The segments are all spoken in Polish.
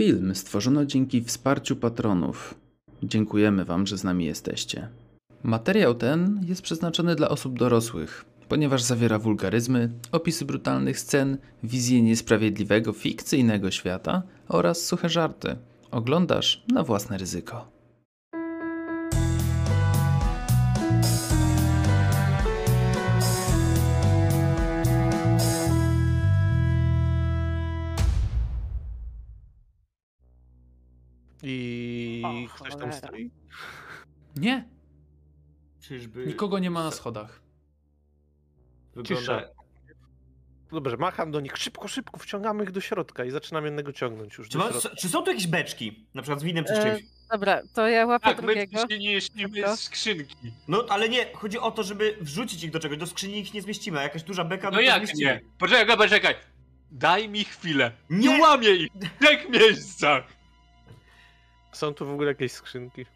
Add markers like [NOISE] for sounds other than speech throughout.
Film stworzono dzięki wsparciu patronów. Dziękujemy Wam, że z nami jesteście. Materiał ten jest przeznaczony dla osób dorosłych, ponieważ zawiera wulgaryzmy, opisy brutalnych scen, wizję niesprawiedliwego, fikcyjnego świata oraz suche żarty. Oglądasz na własne ryzyko. I O, ktoś tam stoi? Nie, Czyżby. nikogo nie ma na schodach. Wygląda... Cisza. Dobrze, macham do nich. Szybko, szybko, wciągamy ich do środka i zaczynam jednego ciągnąć już Czy, ma, czy są tu jakieś beczki? Na przykład z winem czy z E, czymś? Dobra, to ja łapię Tak, my drugiego. się nie jeślimy Dobra. z skrzynki. No ale nie, chodzi o to, żeby wrzucić ich do czegoś. Do skrzyni ich nie zmieścimy, a jakaś duża beka No jak zmieścimy. nie? Poczekaj, poczekaj. Daj mi chwilę. Nie, Nie! łamię ich w trzech miejscach. Są tu w ogóle jakieś skrzynki?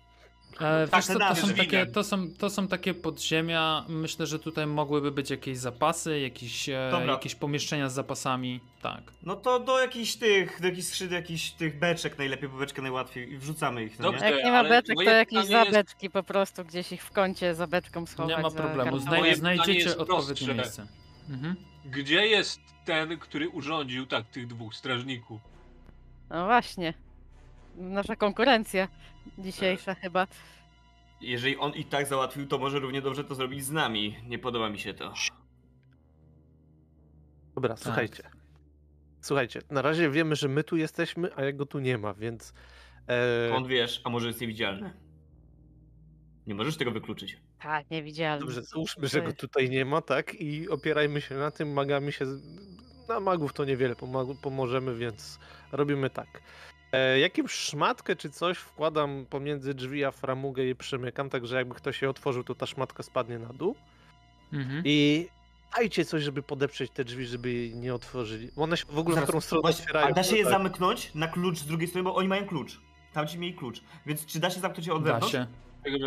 E, Tak, co, to, są takie, to, są, to są takie podziemia. Myślę, że tutaj mogłyby być jakieś zapasy, jakieś, e, Dobra. jakieś pomieszczenia z zapasami. Tak. No to do jakichś tych, do jakichś skrzydeł, jakichś tych beczek najlepiej, bo beczkę najłatwiej i wrzucamy ich, no Dobrze. nie? Jak nie ma beczek, to jakieś pytanie jest- zabeczki po prostu gdzieś ich w kącie za beczką schować. Nie ma za problemu. Znaj znajdziecie odpowiednie miejsce. Mhm. Gdzie jest ten, który urządził tak tych dwóch strażników? No właśnie. Nasza konkurencja dzisiejsza chyba. Jeżeli on i tak załatwił, to może równie dobrze to zrobić z nami. Nie podoba mi się to. Dobra, słuchajcie. Słuchajcie, na razie wiemy, że my tu jesteśmy, a jego tu nie ma, więc... E, Skąd wiesz, a może jest niewidzialny? Nie możesz tego wykluczyć. Tak, niewidzialny. dobrze, załóżmy, że go tutaj nie ma, tak? I opierajmy się na tym, magami się... Na magów to niewiele pomag- pomożemy, więc robimy tak. E, jakimś szmatkę czy coś wkładam pomiędzy drzwi, a framugę i przymykam, tak że jakby ktoś je otworzył, to ta szmatka spadnie na dół. Mhm. I dajcie coś, żeby podeprzeć te drzwi, żeby jej nie otworzyli. Bo One się w ogóle Zaraz, którą stronę właśnie, otwierają. A da się to je tak. zamknąć na klucz z drugiej strony, bo oni mają klucz. Tamci mieli klucz. Więc czy da się zamknąć je od Da wewnątrz? się.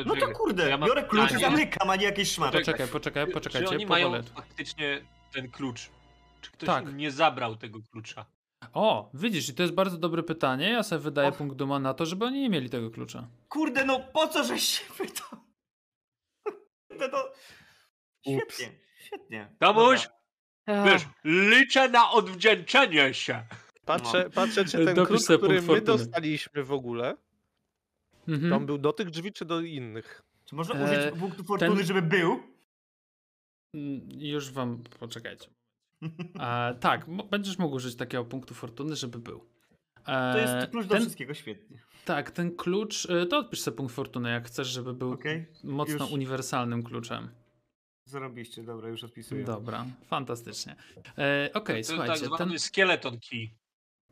No to kurde, Ja mam biorę klucz i pytanie. zamykam, a nie jakieś szmaty. Poczekaj, poczekaj, Czy poczekajcie. oni mają faktycznie ten klucz? Czy ktoś Tak. im nie zabrał tego klucza? O, widzisz, i to jest bardzo dobre pytanie. Ja sobie wydaję Och. punkt duma na to, żeby oni nie mieli tego klucza. Kurde, no po co żeś się pytał? Kurde, to... Ups. Świetnie, świetnie. Tomuś, wiesz, liczę na odwdzięczenie się. Patrzę, patrzę, czy ten Dopisz klucz, sobie który punkt my fortuny. dostaliśmy w ogóle, Mhm. on był do tych drzwi, czy do innych? Czy można E, użyć punktu fortuny, ten- żeby był? Mm, Już wam poczekajcie. E, tak, będziesz mógł użyć takiego punktu fortuny, żeby był. E, To jest klucz do ten, wszystkiego, świetnie. Tak, ten klucz, e, to odpisz sobie punkt fortuny, jak chcesz, żeby był Okej, mocno już. uniwersalnym kluczem. Zarobiście, dobra, już odpisuję. Dobra, fantastycznie. E, Okej, to słuchajcie, tak zwany ten, skeleton key.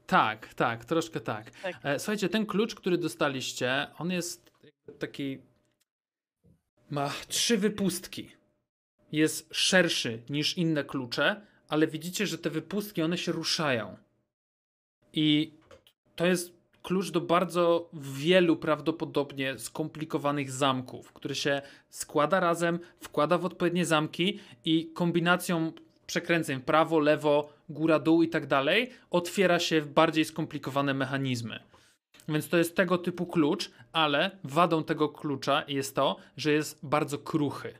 tak, tak, troszkę tak. Tak. E, słuchajcie, ten klucz, który dostaliście, on jest taki, ma trzy wypustki. Jest szerszy niż inne klucze, ale widzicie, że te wypustki, one się ruszają. I to jest klucz do bardzo wielu prawdopodobnie skomplikowanych zamków, który się składa razem, wkłada w odpowiednie zamki i kombinacją przekręceń prawo, lewo, góra, dół i tak dalej otwiera się w bardziej skomplikowane mechanizmy. Więc to jest tego typu klucz, ale wadą tego klucza jest to, że jest bardzo kruchy.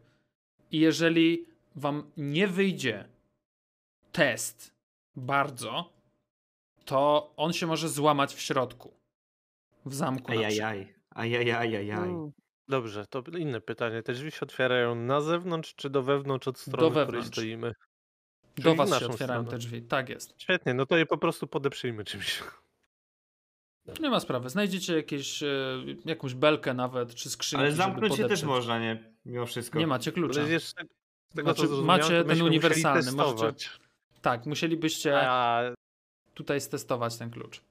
I jeżeli wam nie wyjdzie test bardzo, to on się może złamać w środku. W zamku. Ajajaj, ajajajajaj. u. Dobrze, to inne pytanie. Te drzwi się otwierają na zewnątrz, czy do wewnątrz od strony, Do w której wewnątrz. stoimy? Do Czyli w was się naszą otwierają stronę. te drzwi. Tak jest. Świetnie, no to je po prostu podeprzyjmy czymś. [LAUGHS] Nie ma sprawy. Znajdziecie jakieś, e, jakąś belkę nawet, czy skrzynkę. Ale zamknąć się też można, nie? Mimo wszystko. Nie macie klucza. Ale jeszcze, z tego, Znaczy, macie ten uniwersalny, możecie-. Tak, musielibyście A, tutaj stestować ten klucz.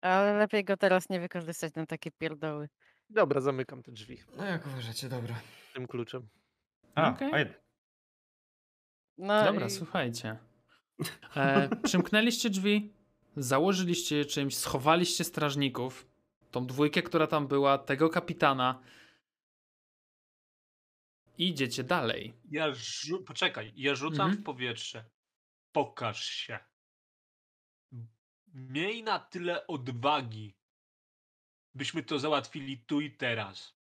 Ale lepiej go teraz nie wykorzystać na takie pierdoły. dobra, zamykam te drzwi No jak uważacie, dobra. tym kluczem. A, Okej. a jed- No Dobra, i słuchajcie. [LAUGHS] E, przymknęliście drzwi, założyliście je czymś, schowaliście strażników, tą dwójkę, która tam była, tego kapitana. I idziecie dalej. Ja rzu- Poczekaj, ja rzucam Mhm. w powietrze. Pokaż się. Miej na tyle odwagi, byśmy to załatwili tu i teraz.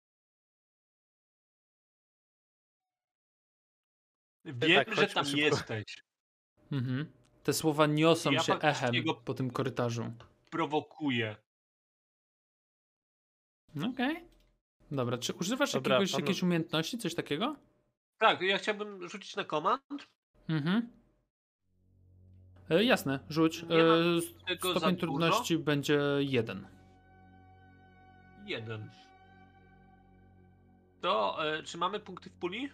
Wiem, tak, że tam szybko. jesteś. Mhm. Te słowa niosą Ja się echem po tym korytarzu. Prowokuję. Okej. Dobra, czy używasz Dobra, jakiegoś, panu- jakiejś umiejętności, coś takiego? Tak, ja chciałbym rzucić na komand. Mhm. E, jasne, rzuć. E, stopień trudności będzie jeden. Jeden. To, e, czy mamy punkty w puli?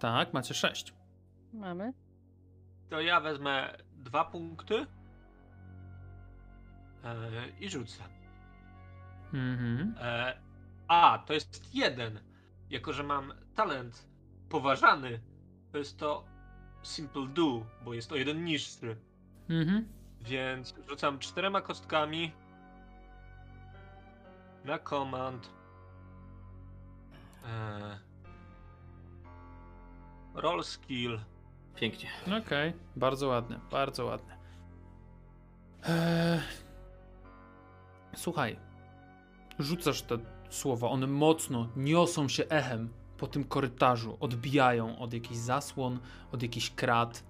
Tak, macie sześć. Mamy. To ja wezmę dwa punkty e, i rzucę. Mhm. E, a, to jest jeden. Jako, że mam talent poważany, to jest to Simple Do, bo jest o jeden niższy. Mhm. Więc rzucam czterema kostkami na command. E, roll skill. Pięknie. Okej, bardzo ładnie, bardzo ładnie. Eee... Słuchaj, rzucasz te słowa, one mocno niosą się echem po tym korytarzu, odbijają od jakichś zasłon, od jakichś krat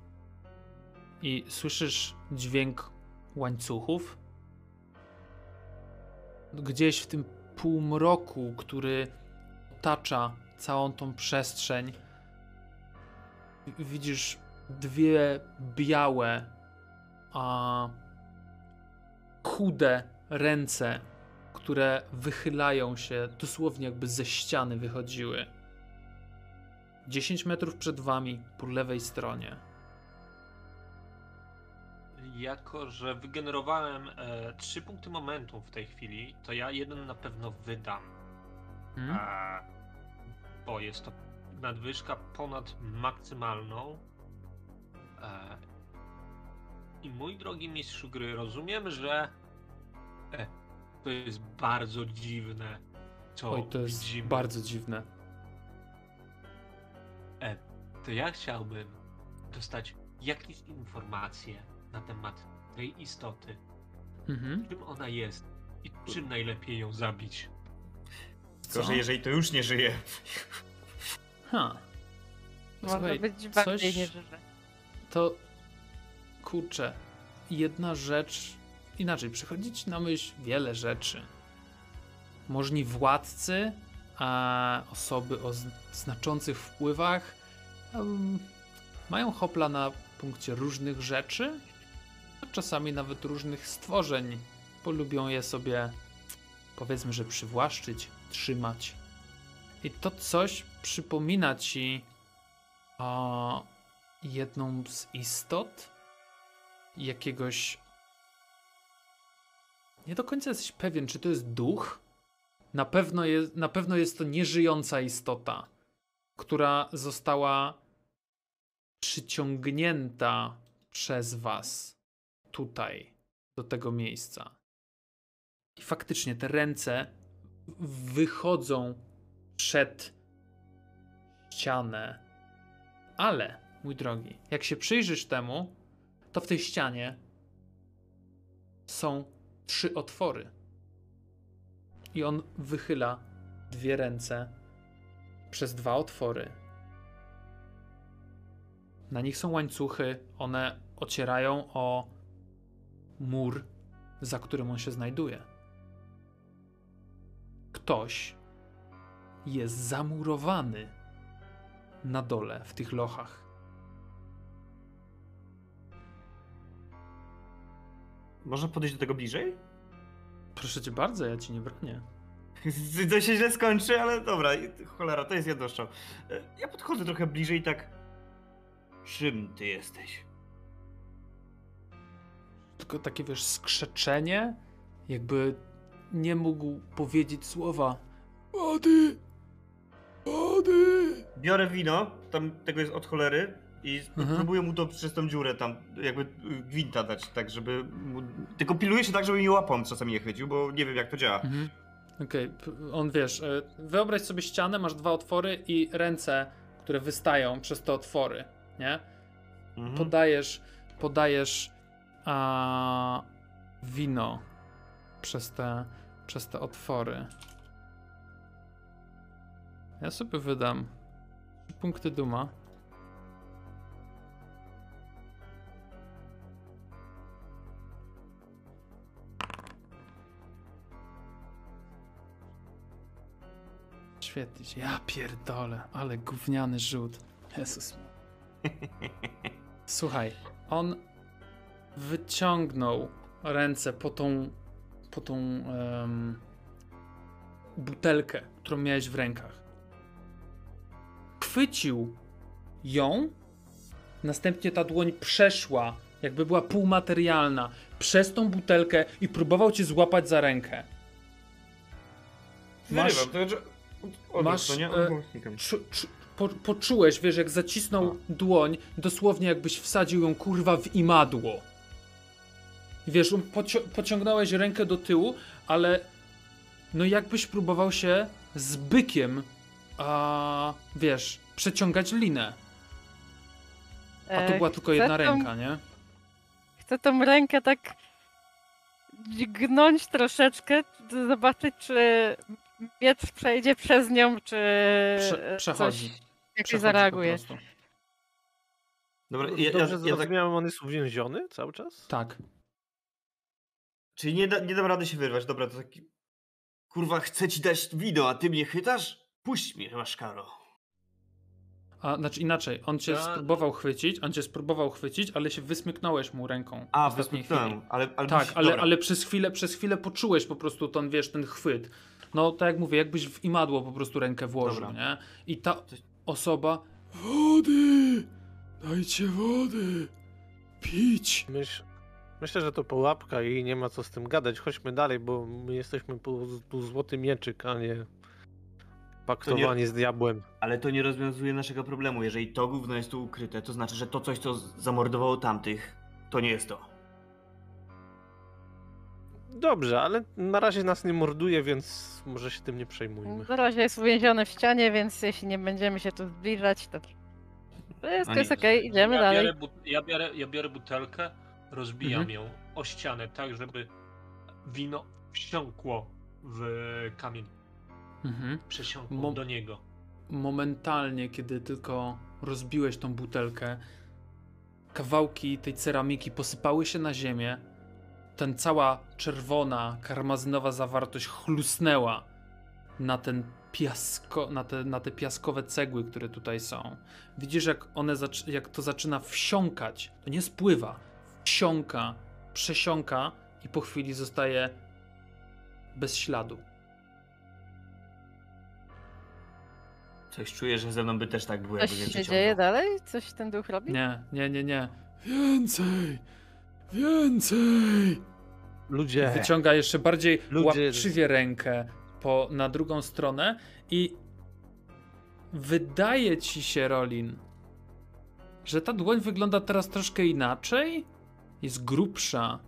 i słyszysz dźwięk łańcuchów. Gdzieś w tym półmroku, który otacza całą tą przestrzeń, widzisz dwie białe, a chude ręce, które wychylają się dosłownie jakby ze ściany wychodziły. 10 metrów przed wami, po lewej stronie. Jako, że wygenerowałem e, trzy punkty momentu w tej chwili, to ja jeden na pewno wydam. Hmm? E, bo jest to nadwyżka ponad maksymalną. E, I mój drogi mistrzu gry, rozumiem, że e, to jest bardzo dziwne, co Oj, to jest widzimy. bardzo dziwne. E, to ja chciałbym dostać jakieś informacje na temat tej istoty. Mhm. Czym ona jest i czym najlepiej ją zabić. Co? Tylko, że jeżeli to już nie żyje. Ha. Może Słuchaj, być bardziej coś- nieżywe. To kurczę, jedna rzecz inaczej, przychodzi ci na myśl wiele rzeczy. Możni władcy, a osoby o znaczących wpływach em, mają hopla na punkcie różnych rzeczy, a czasami nawet różnych stworzeń, bo lubią je sobie powiedzmy, że przywłaszczyć, trzymać. I to coś przypomina ci o jedną z istot jakiegoś. Nie do końca jesteś pewien, czy to jest duch. Na pewno jest, na pewno jest to nieżyjąca istota, która została przyciągnięta przez was tutaj, do tego miejsca. I faktycznie te ręce wychodzą przed ścianę. Ale, mój drogi, jak się przyjrzysz temu, to w tej ścianie są trzy otwory. I on wychyla dwie ręce przez dwa otwory. Na nich są łańcuchy, one ocierają o mur, za którym on się znajduje. Ktoś jest zamurowany na dole w tych lochach. Można podejść do tego bliżej? Proszę cię bardzo, ja ci nie bronię. [LAUGHS] To się źle skończy, ale dobra, cholera, to jest jednoszczał. E, Ja podchodzę trochę bliżej i tak... Czym ty jesteś? Tylko takie wiesz, skrzeczenie, jakby nie mógł powiedzieć słowa. Wody! Wody! Biorę wino, tam tego jest od cholery i Mhm. próbuję mu to przez tą dziurę tam jakby y, gwinta dać, tak żeby mu... Tylko piluję się tak, żeby mi łapą czasami nie chwycił, bo nie wiem jak to działa. Mhm. Okej, p- on wiesz, e, wyobraź sobie ścianę, masz dwa otwory i ręce, które wystają przez te otwory, nie? Mhm. podajesz, podajesz a, wino przez te, przez te otwory. Ja sobie wydam punkty duma. Świetnie się. Ja pierdolę, ale gówniany rzut. Jezus. [LAUGHS] Słuchaj, on wyciągnął ręce po tą, po tą em, butelkę, którą miałeś w rękach. Chwycił ją, następnie ta dłoń przeszła, jakby była półmaterialna, przez tą butelkę i próbował cię złapać za rękę. Masz- znaczy... Masz, e. Czu, czu, po, poczułeś, wiesz, jak zacisnął dłoń, dosłownie jakbyś wsadził ją kurwa w imadło. I wiesz, um, pocio pociągnąłeś rękę do tyłu, ale no jakbyś próbował się z bykiem, a wiesz, przeciągać linę. A to E, była tylko chcę jedna tą- ręka, nie? Chcę tą rękę tak dźgnąć troszeczkę, zobaczyć, czy miecz przejdzie przez nią, czy Prze przechodzi. coś Przechodzi zareaguje. Dobra, ja, ja, Dobrze ja tak... zrozumiałem, on jest uwięziony cały czas? Tak. Czyli nie, da, nie dam rady się wyrwać, dobra, to taki... Kurwa, chcę ci dać wino, a ty mnie chytasz? Puść mnie, maszkaro. A znaczy inaczej, on cię Ja- spróbował chwycić, on cię spróbował chwycić, ale się wysmyknąłeś mu ręką. A, wysmyknąłem, ale... ale Tak, musi- ale, dobra. ale przez chwilę, przez chwilę poczułeś po prostu ten, wiesz, ten chwyt. No, tak jak mówię, jakbyś w imadło po prostu rękę włożył, Dobra. nie? I ta osoba... Wody! Dajcie wody! Pić! Myślę, że to pułapka i nie ma co z tym gadać. Chodźmy dalej, bo my jesteśmy tu, złoty mieczyk, a nie paktowani z diabłem. Ale to nie rozwiązuje naszego problemu. Jeżeli to gówno jest tu ukryte, to znaczy, że to coś, co zamordowało tamtych, to nie jest to. Dobrze, ale na razie nas nie morduje, więc może się tym nie przejmujmy. Na razie jest uwięziony w ścianie, więc jeśli nie będziemy się tu zbliżać, to to jest, to jest nie, okej, idziemy ja dalej. Biorę, ja, biorę, ja biorę butelkę, rozbijam Mhm. ją o ścianę tak, żeby wino wsiąkło w kamień. Mhm. Przesiąkło Mo- do niego. Momentalnie, kiedy tylko rozbiłeś tą butelkę, kawałki tej ceramiki posypały się na ziemię. Ten cała czerwona, karmazynowa zawartość chlusnęła na ten piasko, na te, na te piaskowe cegły, które tutaj są. Widzisz, jak one, jak to zaczyna wsiąkać. To nie spływa. Wsiąka, przesiąka i po chwili zostaje bez śladu. Coś czuję, że ze mną by też tak było, Coś się wyciągnął. dzieje dalej? Coś ten duch robi? Nie, nie, nie, nie. Więcej! Więcej! Ludzie, Wyciąga jeszcze bardziej Ludzie- łapczywie rękę po, na drugą stronę i wydaje ci się, Rolin, że ta dłoń wygląda teraz troszkę inaczej. Jest grubsza,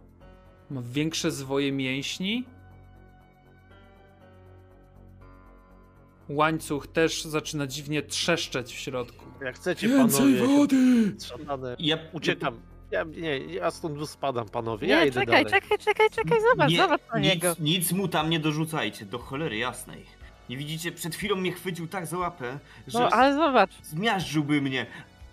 ma większe zwoje mięśni. Łańcuch też zaczyna dziwnie trzeszczeć w środku. jak chcecie panowie, wody! szatane, Ja uciekam. Ja, nie, ja stąd spadam, panowie. Ja Nie, idę czekaj, dalej. czekaj, czekaj, czekaj, zobacz, nie, zobacz na nic, niego. nic mu tam nie dorzucajcie, do cholery jasnej. Nie widzicie, przed chwilą mnie chwycił tak za łapę, że No, ale zobacz, zmiażdżyłby mnie.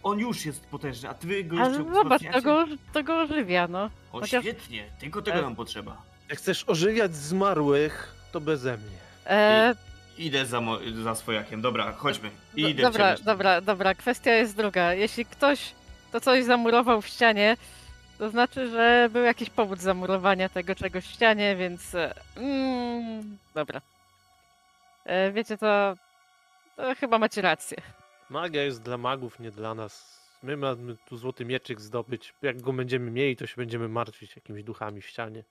On już jest potężny, a ty go ale jeszcze zobacz, to go, to go ożywia, no. O, chociaż- świetnie, tylko tego E. nam potrzeba. Jak chcesz ożywiać zmarłych, to beze mnie. E, Idę za, mo- za swojakiem, dobra, chodźmy. do, Idę dobra, przebrać. dobra, dobra, kwestia jest druga. Jeśli ktoś to coś zamurował w ścianie, to znaczy, że był jakiś powód zamurowania tego czegoś w ścianie, więc... e, Mm, dobra. E, wiecie to... To chyba macie rację. Magia jest dla magów, nie dla nas. My mamy tu złoty mieczyk zdobyć. Jak go będziemy mieli, to się będziemy martwić jakimiś duchami w ścianie.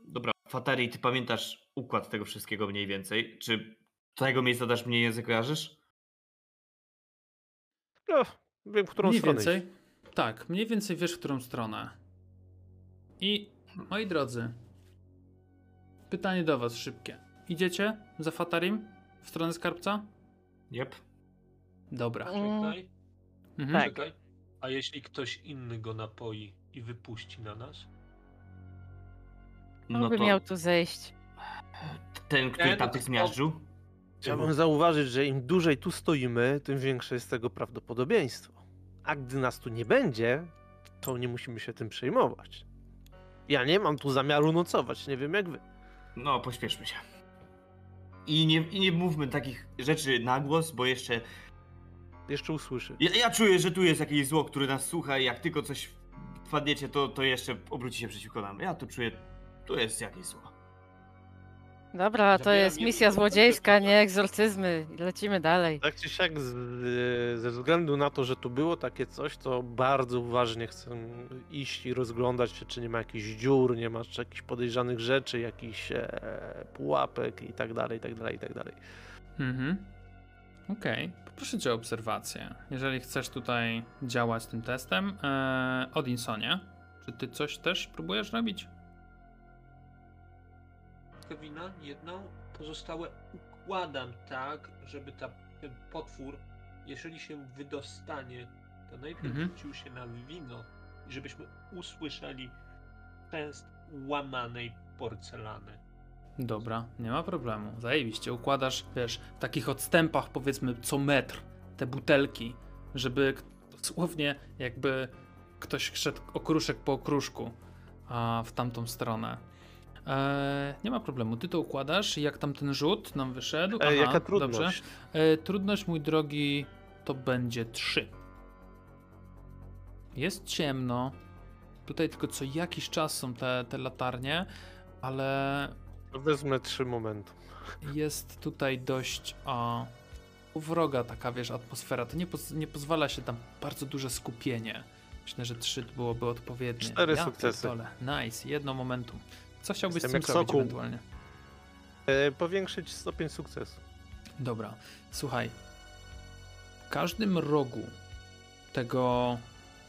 Dobra, Fatari, ty pamiętasz układ tego wszystkiego mniej więcej? Czy tego miejsca dasz mniej język kojarzysz? No, wiem, w którą mniej stronę więcej. iść. Tak, mniej więcej wiesz, w którą stronę. I moi drodzy, pytanie do was szybkie. Idziecie za Fatarim w stronę skarbca? Jep. Dobra. Mm, Czekaj, Mhm. Tak. czekaj. A jeśli ktoś inny go napoi i wypuści na nas? No by to miał tu zejść? ten, który Ten, tam tych kto- zmiażdżył? Chciałbym zauważyć, że im dłużej tu stoimy, tym większe jest tego prawdopodobieństwo. A gdy nas tu nie będzie, to nie musimy się tym przejmować. Ja nie mam tu zamiaru nocować, nie wiem jak wy. No, pośpieszmy się. I nie, I nie mówmy takich rzeczy na głos, bo jeszcze. Jeszcze usłyszy. Ja, ja czuję, że tu jest jakieś zło, które nas słucha i jak tylko coś wpadniecie, to, to jeszcze obróci się przeciwko nam. Ja tu czuję. Tu jest jakieś zło. Dobra, to Zabieram jest misja złodziejska, nie egzorcyzmy. Lecimy dalej. Tak czy siak, z, ze względu na to, że tu było takie coś, to bardzo uważnie chcę iść i rozglądać się, czy nie ma jakichś dziur, nie ma czy jakichś podejrzanych rzeczy, jakichś e, pułapek i tak dalej, i tak dalej, i tak dalej. Mhm. Okej, poproszę cię o obserwację. Jeżeli chcesz tutaj działać tym testem, e, Odinsonie, czy ty coś też próbujesz robić? Kevina, jedną, pozostałe układam tak, żeby ta, ten potwór, jeżeli się wydostanie, to najpierw Mhm. rzucił się na wino i żebyśmy usłyszeli częst łamanej porcelany. Dobra, nie ma problemu. Zajebiście, układasz, wiesz, w takich odstępach powiedzmy co metr te butelki, żeby dosłownie jakby ktoś szedł okruszek po okruszku a, w tamtą stronę. E, nie ma problemu, ty to układasz jak tam ten rzut nam wyszedł? E, jaka trudność? Dobrze. E, trudność, mój drogi, to będzie 3. Jest ciemno. Tutaj tylko co jakiś czas są te, te latarnie, ale Wezmę trzy momenty. jest tutaj dość o, u wroga taka, wiesz, atmosfera. To nie, poz, nie pozwala się tam bardzo duże skupienie. Myślę, że 3 byłoby odpowiednie. Cztery ja sukcesy. pierdolę. Nice, jedno momentum. Co chciałbyś Jestem z tym zrobić sokół. ewentualnie? E, powiększyć stopień sukcesu. Dobra, słuchaj. W każdym rogu tego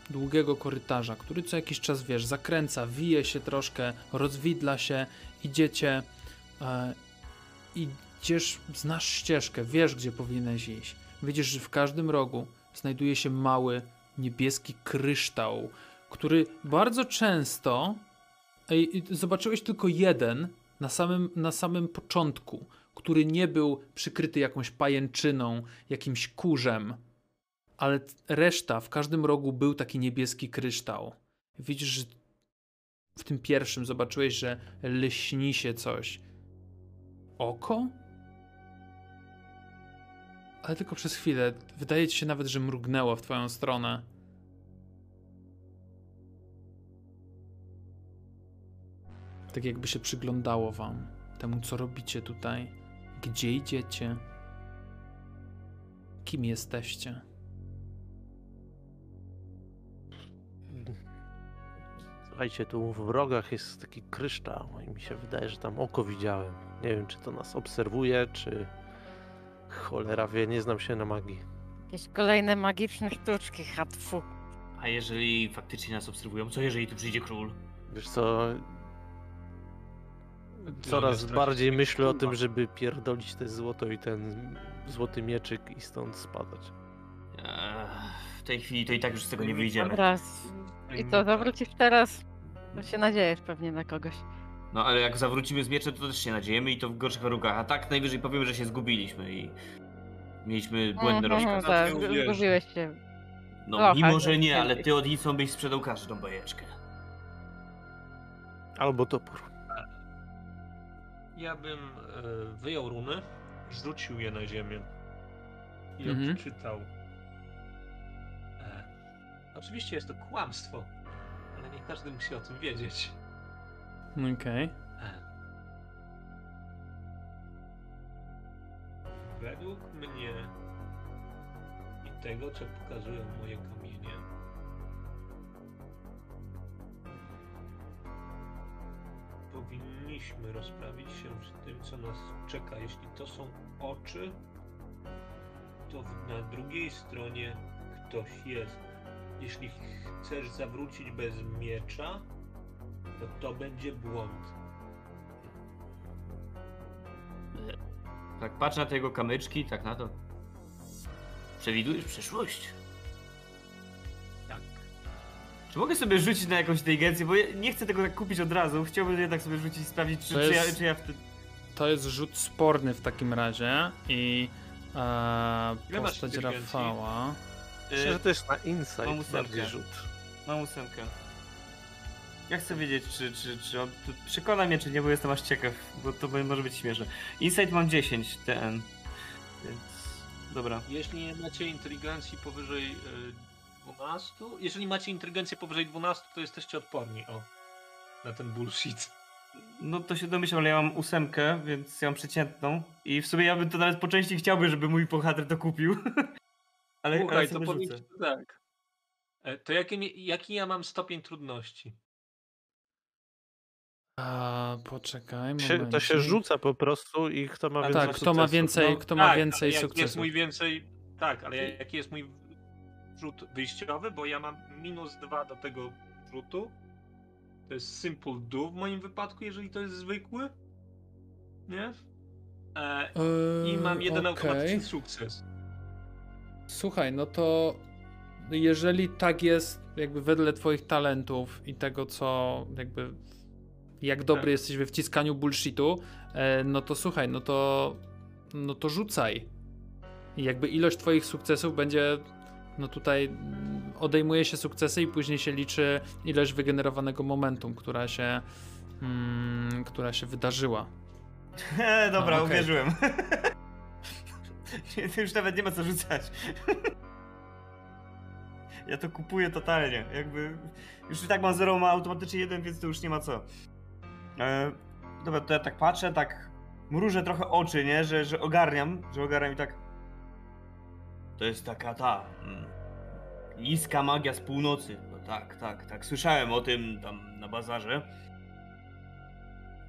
długiego korytarza, który co jakiś czas, wiesz, zakręca, wije się troszkę, rozwidla się, idziecie, e, idziesz, znasz ścieżkę, wiesz, gdzie powinieneś iść. Widzisz, że w każdym rogu znajduje się mały, niebieski kryształ, który bardzo często, ej, zobaczyłeś tylko jeden na samym, na samym początku, który nie był przykryty jakąś pajęczyną, jakimś kurzem, ale reszta, w każdym rogu był taki niebieski kryształ. Widzisz, że w tym pierwszym zobaczyłeś, że lśni się coś. Oko? Ale tylko przez chwilę. Wydaje ci się nawet, że mrugnęło w twoją stronę. Tak jakby się przyglądało wam, temu co robicie tutaj, gdzie idziecie, kim jesteście. Słuchajcie, tu w rogach jest taki kryształ i mi się wydaje, że tam oko widziałem. Nie wiem, czy to nas obserwuje, czy cholera wie, nie znam się na magii. Jakieś kolejne magiczne sztuczki, hatfu. A jeżeli faktycznie nas obserwują, co jeżeli tu przyjdzie król? Wiesz co, coraz bardziej myślę o tym, żeby pierdolić te złoto i ten złoty mieczyk i stąd spadać. Eee, w tej chwili to i tak już z tego nie wyjdziemy. Dobra. I to zawrócisz teraz? To się nadziejesz pewnie na kogoś. No ale jak zawrócimy z mieczem, to też się nadziejemy i to w gorszych warunkach. A tak najwyżej powiemy, że się zgubiliśmy i mieliśmy Mhm, rozkazy. tak, mówiłeś. zgubiłeś się. No Trochę, mimo, że nie, ale ty od Nicą byś sprzedał każdą bajeczkę. Albo topór. Ja bym e, wyjął runy, rzucił je na ziemię i Mhm. odczytał. E, oczywiście jest to kłamstwo, ale nie każdy musi o tym wiedzieć. Okej. E. Według mnie i tego, co pokazują moje kamienie, powinniśmy rozprawić się z tym, co nas czeka. Jeśli to są oczy, to na drugiej stronie ktoś jest. Jeśli chcesz zawrócić bez miecza, to to będzie błąd. Tak patrz na te jego kamyczki, tak na to. Przewidujesz przyszłość? Tak. Czy mogę sobie rzucić na jakąś inteligencję, bo ja nie chcę tego tak kupić od razu, chciałbym jednak sobie rzucić i sprawdzić, czy, To czy, ja, jest- czy ja wtedy... To jest rzut sporny w takim razie i e, Ile masz postać inteligencji? Rafała. Myślę, że też na mam insight ósemkę. bardziej rzut. Mam ósemkę. Ja chcę wiedzieć, czy, czy, czy on przekona mnie, czy nie, bo jestem aż ciekaw, bo to może być śmieszne. Insight mam 10 TN, więc... Dobra. Jeśli nie macie inteligencji powyżej y, 12, jeżeli macie inteligencję powyżej 12, to jesteście odporni, o. Na ten bullshit. No to się domyślam, ale ja mam ósemkę, więc ja mam przeciętną. I w sumie ja bym to nawet po części chciałby, żeby mój bohater to kupił. [LAUGHS] ale, ale Słuchaj, to powiem ci tak. E, To jaki, jaki ja mam stopień trudności? A, poczekaj, Się, to się rzuca po prostu i kto ma A więcej Tak, kto ma sukcesów. więcej, No, kto ma tak, więcej ale jaki jest sukcesów. mój więcej. Tak, ale jaki jest mój rzut wyjściowy, bo ja mam minus 2 do tego rzutu. To jest simple do w moim wypadku, jeżeli to jest zwykły. Nie? E, I mam jeden Yy, okej. automatyczny sukces. Słuchaj, no to jeżeli tak jest, jakby wedle twoich talentów i tego, co jakby jak dobry Tak. jesteś we wciskaniu bullshitu, e, no to słuchaj, no to no to rzucaj. I jakby ilość twoich sukcesów będzie no tutaj odejmuje się sukcesy i później się liczy ilość wygenerowanego momentum, która się mm, która się wydarzyła. [LAUGHS] Dobra, A, okej. uwierzyłem. [LAUGHS] [LAUGHS] Już nawet nie ma co rzucać. Ja to kupuję totalnie. Jakby. Już i tak mam 0, ma automatycznie jeden, więc to już nie ma co. E, dobra, to ja tak patrzę, tak mrużę trochę oczy, nie? Że, że ogarniam, że ogarniam i tak. To jest taka ta. Mm, niska magia z północy. No tak, tak, tak. Słyszałem o tym tam na bazarze.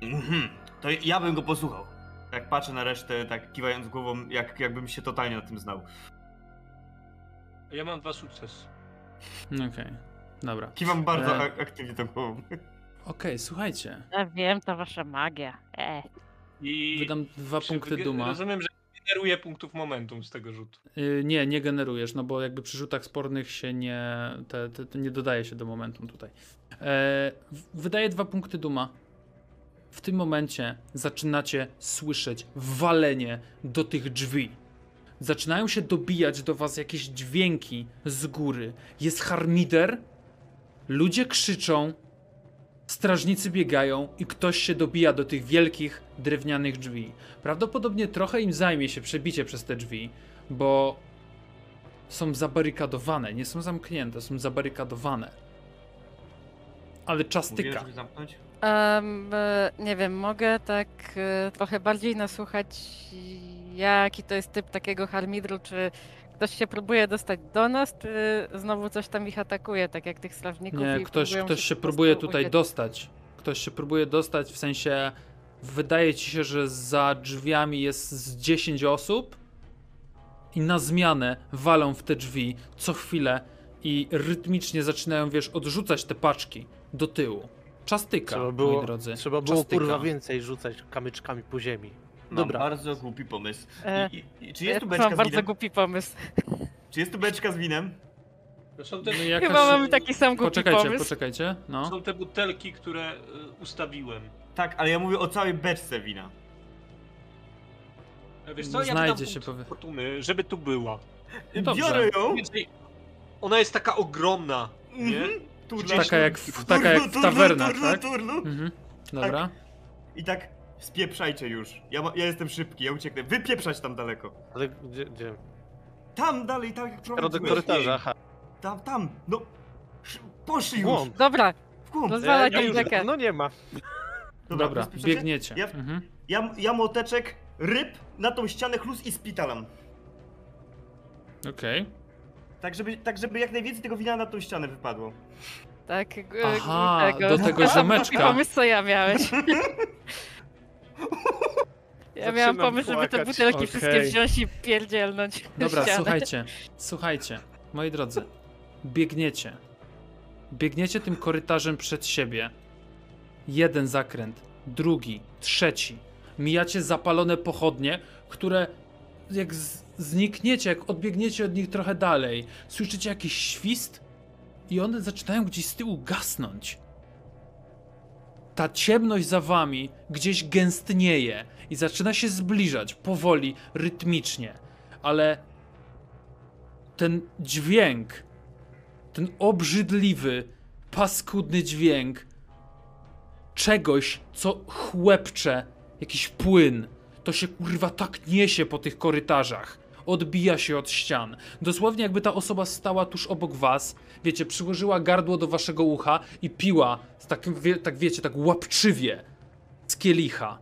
Mhm. To ja bym go posłuchał. Jak patrzę na resztę, tak kiwając głową, jak, jakbym się totalnie na tym znał. Ja mam dwa sukcesy. Okej, dobra. Kiwam bardzo E. ak- aktywnie tą głową. Okej, słuchajcie. Ja wiem, to wasza magia. E. I Wydam dwa punkty wyge- duma. Rozumiem, że generuje punktów momentum z tego rzutu. Y, nie, nie generujesz, no bo jakby przy rzutach spornych się nie, te, te, te nie dodaje się do momentum tutaj. E, w- wydaję dwa punkty duma. W tym momencie zaczynacie słyszeć walenie do tych drzwi. Zaczynają się dobijać do was jakieś dźwięki z góry. Jest harmider, ludzie krzyczą, strażnicy biegają i ktoś się dobija do tych wielkich drewnianych drzwi. Prawdopodobnie trochę im zajmie się przebicie przez te drzwi, bo są zabarykadowane, nie są zamknięte, są zabarykadowane. Ale czas tyka. żeby zamknąć? E, nie wiem, mogę tak e, trochę bardziej nasłuchać, jaki to jest typ takiego harmidru, czy ktoś się próbuje dostać do nas, czy znowu coś tam ich atakuje, tak jak tych strażników. Nie, ktoś, ktoś się po próbuje tutaj uciec. dostać. Ktoś się próbuje dostać, w sensie wydaje ci się, że za drzwiami jest z 10 osób i na zmianę walą w te drzwi co chwilę i rytmicznie zaczynają, wiesz, odrzucać te paczki do tyłu. Czas tyka, Trzeba moi było, drodzy. trzeba było tyka. kurwa więcej rzucać kamyczkami po ziemi. Mam Dobra. bardzo głupi pomysł. E, I, i, czy jest tu też beczka mam z bardzo winem? głupi pomysł. Czy jest tu beczka z winem? To są te, No jakaś- Chyba mamy taki sam głupi Poczekajcie, pomysł. poczekajcie, no. są te butelki, które y, ustawiłem. Tak, ale ja mówię o całej beczce wina. E, Wiesz co, ja Znajdzie wydam się, punkt powie- fortuny, żeby tu była. Dobrze. Biorę ją! Więcej, ona jest taka ogromna, nie? Taka jak w, taka jak w Turlu, tawernach, turlu, tak? turlu. Mhm. Dobra. I tak spieprzajcie już. Ja, ma, ja jestem szybki, ja ucieknę. Wypieprzać tam daleko. Ale gdzie? gdzie? Tam dalej, tak jak prowadziłeś. korytarza, aha. Tam, tam. No. Sz- Poszli już. Głąb. Dobra, W głąb. rozwalaj Ja już, rzekę. no nie ma. Dobra, bezpiecznie? biegniecie. Ja, Mhm. ja, ja młoteczek, ryb na tą ścianę chlus i spitalam. Okej. Tak żeby, tak, żeby jak najwięcej tego wina na tą ścianę wypadło. Tak, Aha, tego. do tego Taki ziomeczka. [LAUGHS] pomysł, co ja miałeś. [LAUGHS] Ja miałam pomysł, żeby te butelki Okej. wszystkie wziąć i pierdzielnąć. Dobra, ścianę. słuchajcie, słuchajcie, moi drodzy, biegniecie. Biegniecie tym korytarzem przed siebie. Jeden zakręt, drugi, trzeci. Mijacie zapalone pochodnie, które jak znikniecie, jak odbiegniecie od nich trochę dalej, słyszycie jakiś świst i one zaczynają gdzieś z tyłu gasnąć. Ta ciemność za wami gdzieś gęstnieje i zaczyna się zbliżać powoli, rytmicznie, ale ten dźwięk, ten obrzydliwy, paskudny dźwięk czegoś, co chłepcze, jakiś płyn, to się kurwa tak niesie po tych korytarzach. Odbija się od ścian. Dosłownie jakby ta osoba stała tuż obok was, wiecie, przyłożyła gardło do waszego ucha i piła, z takim, wie, tak wiecie, tak łapczywie z kielicha.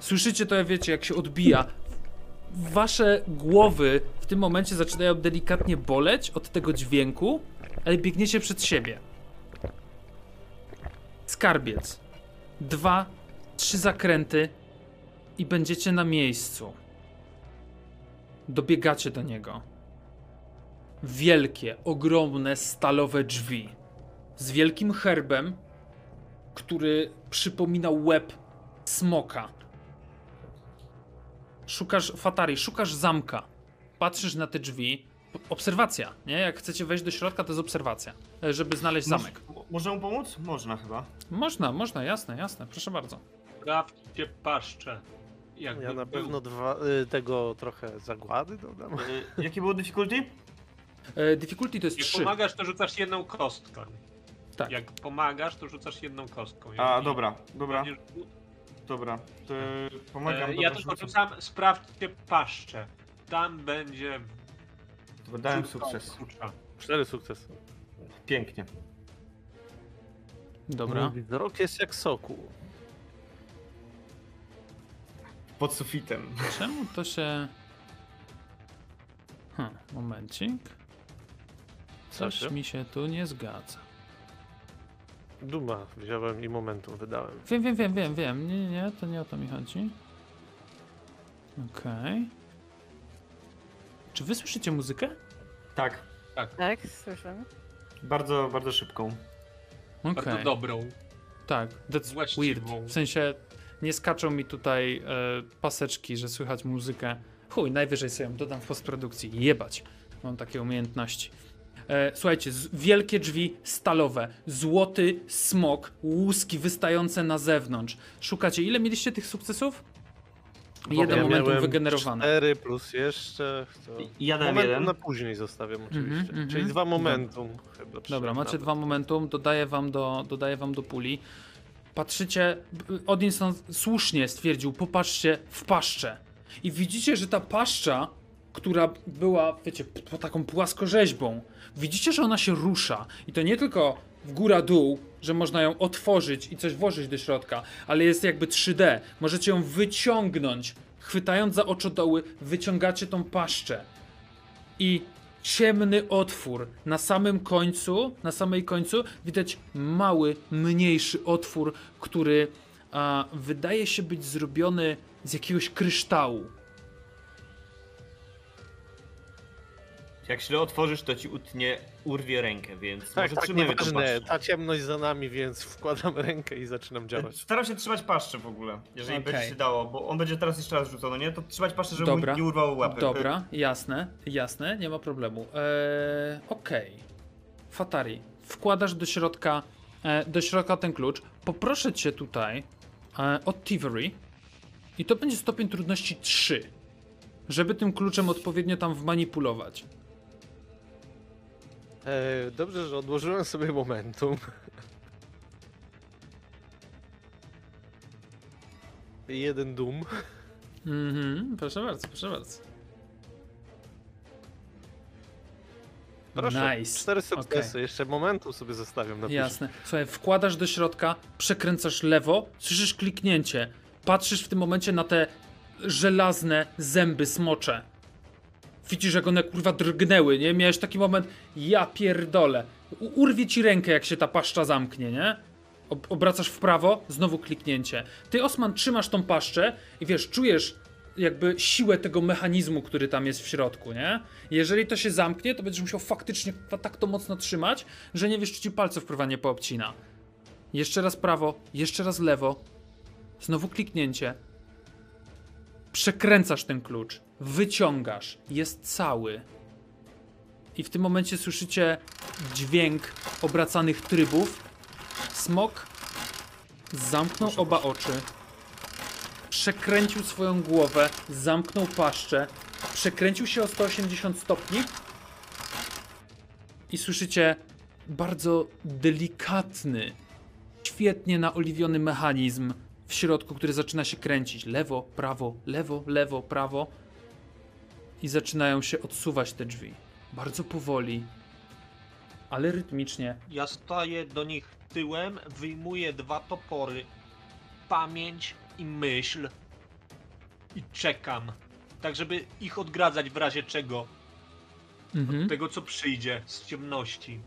Słyszycie to, wiecie, jak się odbija. Wasze głowy w tym momencie zaczynają delikatnie boleć od tego dźwięku, ale biegniecie przed siebie. Skarbiec. Dwa, trzy zakręty i będziecie na miejscu. Dobiegacie do niego. Wielkie, ogromne, stalowe drzwi. Z wielkim herbem, który przypomina łeb smoka. Szukasz, Fatari, szukasz zamka. Patrzysz na te drzwi. Obserwacja, nie? Jak chcecie wejść do środka, to jest obserwacja, żeby znaleźć zamek. Moż, może mu pomóc? Można chyba. Można, można, jasne, jasne, proszę bardzo. Sprawdźcie paszczę. Jakby Ja na był. pewno dwa, y, tego trochę zagłady dodam. Y, Jakie było difficulty? E, difficulty to jest Jak 3. pomagasz, to rzucasz jedną kostką. Tak. Jak pomagasz, to rzucasz jedną kostką. A, Jeżeli dobra, dobra, będziesz- dobra. To pomagam. E, dobra, ja tylko rzucam. sprawdźcie paszczę. Tam będzie. Dałem sukces. klucza. Cztery sukcesy. Pięknie. Dobra. Wzrok jest jak soku. Pod sufitem. Czemu to się... Hm, momencik. Coś mi się tu nie zgadza. Duma wziąłem i momentum wydałem. Wiem, wiem, wiem, wiem, wiem. Nie, nie, nie, to nie o to mi chodzi. Okej. Czy wy słyszycie muzykę? Tak, Tak, słyszę. bardzo, bardzo szybką. Okej. Bardzo dobrą. Tak, that's Właściwą. weird. W sensie nie skaczą mi tutaj e, paseczki, że słychać muzykę. Chuj, najwyżej sobie ją dodam w postprodukcji. Jebać. Mam takie umiejętności. E, słuchajcie, z, wielkie drzwi stalowe, złoty smok, łuski wystające na zewnątrz. Szukacie, ile mieliście tych sukcesów? Jeden Ja momentum wygenerowany. Cztery plus jeszcze. To... Ja Momentum jeden. na później zostawiam oczywiście. Mhm, mhm. Czyli dwa momentum chyba. Dobra, trzeba macie dwa momentum, dodaję wam do, dodaję wam do puli. Patrzycie, Odinson słusznie stwierdził, popatrzcie w paszczę. I widzicie, że ta paszcza, która była, wiecie, po taką płaskorzeźbą, widzicie, że ona się rusza. I to nie tylko w góra-dół, że można ją otworzyć i coś włożyć do środka, ale jest jakby 3D. Możecie ją wyciągnąć, chwytając za oczodoły, wyciągacie tą paszczę i ciemny otwór na samym końcu, na samej końcu widać mały, mniejszy otwór, który a, wydaje się być zrobiony z jakiegoś kryształu. Jak źle otworzysz, to ci utnie, urwie rękę, więc Tak, może tak, nieważne. Ta ciemność za nami, więc wkładam rękę i zaczynam działać. Staram się trzymać paszczę w ogóle, jeżeli Okej. będzie się dało, bo on będzie teraz jeszcze raz rzucał, no nie? To trzymać paszczę, żeby Dobra. mu nie urwało łapy. Dobra, jasne, jasne, nie ma problemu. Eee, Okej. Fatari, wkładasz do środka, e, do środka ten klucz. Poproszę cię tutaj e, od Thievery i to będzie stopień trudności 3, żeby tym kluczem odpowiednio tam wmanipulować. E, dobrze, że odłożyłem sobie momentum. [LAUGHS] Jeden dum. Mhm, proszę bardzo, proszę bardzo. Proszę, Nice. cztery sukcesy. Okej. Jeszcze momentum sobie zostawiam na piśmie. Jasne. Słuchaj, wkładasz do środka, przekręcasz lewo, słyszysz kliknięcie. Patrzysz w tym momencie na te żelazne zęby smocze. Widzisz, jak one kurwa drgnęły, nie? Miałeś taki moment, ja pierdolę. U- Urwie ci rękę, jak się ta paszcza zamknie, nie? Ob obracasz w prawo, znowu kliknięcie. Ty, Osman, trzymasz tą paszczę i wiesz, czujesz jakby siłę tego mechanizmu, który tam jest w środku, nie? Jeżeli to się zamknie, to będziesz musiał faktycznie tak to mocno trzymać, że nie wiesz, czy ci palców kurwa nie poobcina. Jeszcze raz prawo, jeszcze raz lewo. Znowu kliknięcie. Przekręcasz ten klucz, wyciągasz, jest cały. I w tym momencie słyszycie dźwięk obracanych trybów. Smok zamknął oba oczy, przekręcił swoją głowę, zamknął paszczę, przekręcił się o 180 stopni i słyszycie bardzo delikatny, świetnie naoliwiony mechanizm w środku, który zaczyna się kręcić. Lewo, prawo, lewo, lewo, prawo. I zaczynają się odsuwać te drzwi. Bardzo powoli, ale rytmicznie. Ja staję do nich tyłem, wyjmuję dwa topory. Pamięć i myśl. I czekam. Tak, żeby ich odgradzać w razie czego. Mhm. Tego, co przyjdzie z ciemności.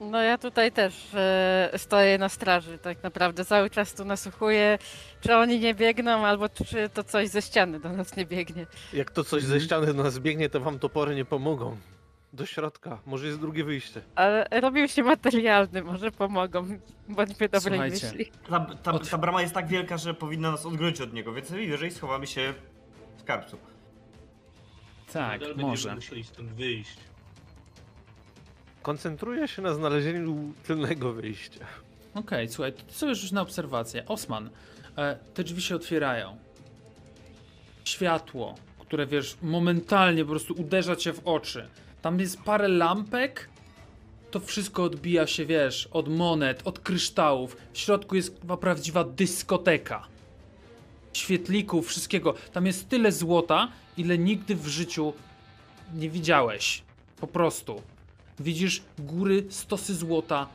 No ja tutaj też e, stoję na straży, tak naprawdę cały czas tu nasłuchuję, czy oni nie biegną, albo czy to coś ze ściany do nas nie biegnie. Jak to coś Mhm. ze ściany do nas biegnie, to wam topory nie pomogą. Do środka, może jest drugie wyjście. Ale robił się materialny, może pomogą, bądźmy dobrej Słuchajcie. myśli. Ta, ta, ta brama jest tak wielka, że powinna nas odgrodzić od niego, więc najwyżej schowamy się w skarbcu. Tak, Nadal będziemy może. musieli stąd wyjść. Koncentruję się na znalezieniu tylnego wyjścia. Okej, słuchaj, to sobie rzuć na obserwację. Osman, e, te drzwi się otwierają. Światło, które wiesz, momentalnie po prostu uderza cię w oczy. Tam jest parę lampek. To wszystko odbija się, wiesz, od monet, od kryształów. W środku jest chyba prawdziwa dyskoteka. Świetlików, wszystkiego. Tam jest tyle złota, ile nigdy w życiu nie widziałeś. Po prostu. Widzisz góry, stosy złota,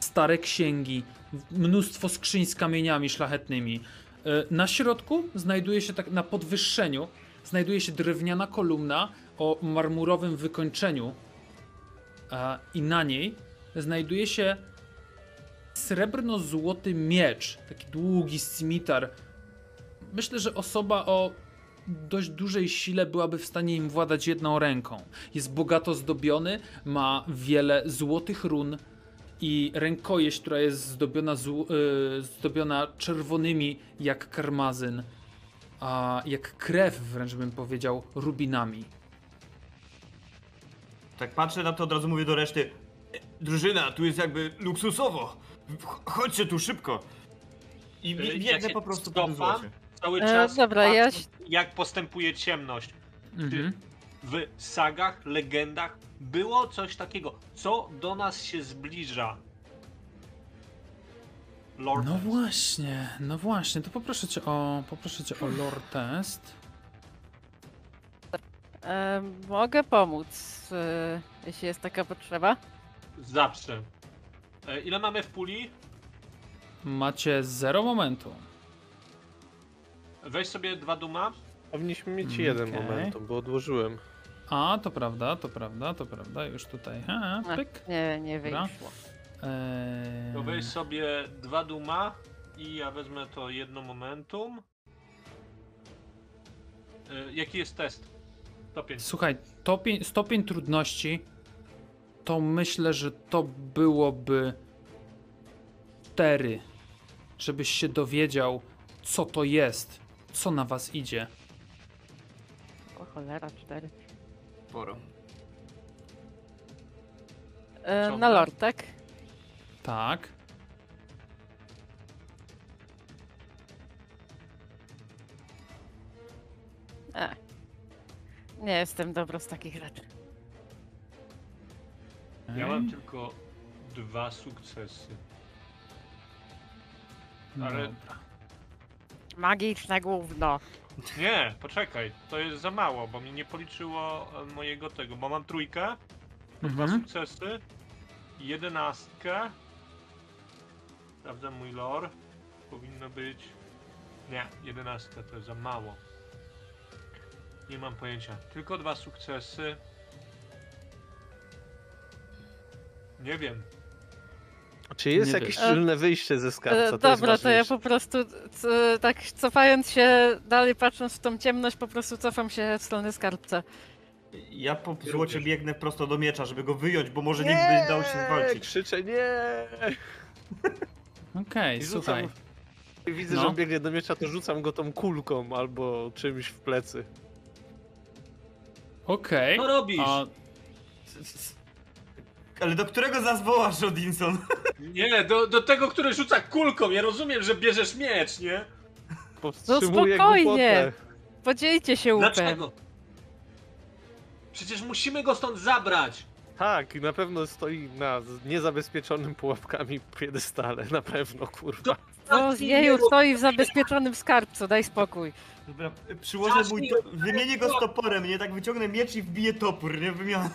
stare księgi, mnóstwo skrzyń z kamieniami szlachetnymi. E, Na środku znajduje się tak na podwyższeniu znajduje się drewniana kolumna o marmurowym wykończeniu a, i na niej znajduje się srebrno-złoty miecz, taki długi scimitar. Myślę, że osoba o dość dużej sile byłaby w stanie im władać jedną ręką. Jest bogato zdobiony, ma wiele złotych run, i rękojeść, która jest zdobiona, zł- y, zdobiona czerwonymi jak karmazyn, a jak krew wręcz bym powiedział, rubinami. Tak patrzę na to, od razu mówię do reszty. "E, Drużyna, tu jest jakby luksusowo. Ch- Chodźcie tu szybko. I ja biegnę się po prostu po Cały E, czas dobra, ja jak postępuje ciemność. Mhm. W sagach, legendach było coś takiego, co do nas się zbliża. Lord No właśnie, no właśnie, to poproszę cię o, poproszę cię o lore test. E, mogę pomóc, e, jeśli jest taka potrzeba. Zawsze. E, ile mamy w puli? Macie zero momentu. Weź sobie dwa duma. Powinniśmy mieć Mm, jeden momentum, bo odłożyłem. A, to prawda, to prawda, to prawda, już tutaj, ha, A, pyk. nie, nie Dobra. wyszło. Eee, To weź sobie dwa duma i ja wezmę to jedno momentum. E, jaki jest test? Stopień. Słuchaj, stopień, stopień trudności to myślę, że to byłoby 4. Żebyś się dowiedział, co to jest, co na was idzie. O cholera, cztery. Sporo. E, na lord, tak? Tak. E. Nie jestem dobro z takich rzeczy. Ja mam tylko dwa sukcesy. ale- Dobra. Magiczne gówno. Nie, poczekaj, to jest za mało, bo mi nie policzyło e, mojego tego, bo mam trójkę, dwa Mhm. sukcesy, jedenastkę. Sprawdzam mój lore. Powinno być. Nie, jedenastka to jest za mało. Nie mam pojęcia. Tylko dwa sukcesy. Nie wiem. Czy jest Nie jakieś wiesz. tylne wyjście ze skarbca? E, dobra, to ja po prostu c, tak cofając się, dalej patrząc w tą ciemność, po prostu cofam się w stronę skarbca. Ja po złocie biegnę prosto do miecza, żeby go wyjąć, bo może nikt by dał się zwalczyć. krzyczę nie! [LAUGHS] Okej, I słuchaj. rzucam. Widzę, No. że on biegnie do miecza, to rzucam go tą kulką albo czymś w plecy. Okej. Co robisz? A Ale do którego z nas wołasz, Odinson? [LAUGHS] Nie, do, do tego, który rzuca kulką. Ja rozumiem, że bierzesz miecz, nie? Powstrzymuję spokojnie. głupotę. Podzielcie się łupem. Dlaczego? Przecież musimy go stąd zabrać. Tak, na pewno stoi na niezabezpieczonym pułapkami piedestale, na pewno, kurwa. No, jeju, stoi w zabezpieczonym skarbcu, daj spokój. Dobra, przyłożę mój to... Wymienię go z toporem, nie? Tak wyciągnę miecz i wbiję topór, nie? Wymiana.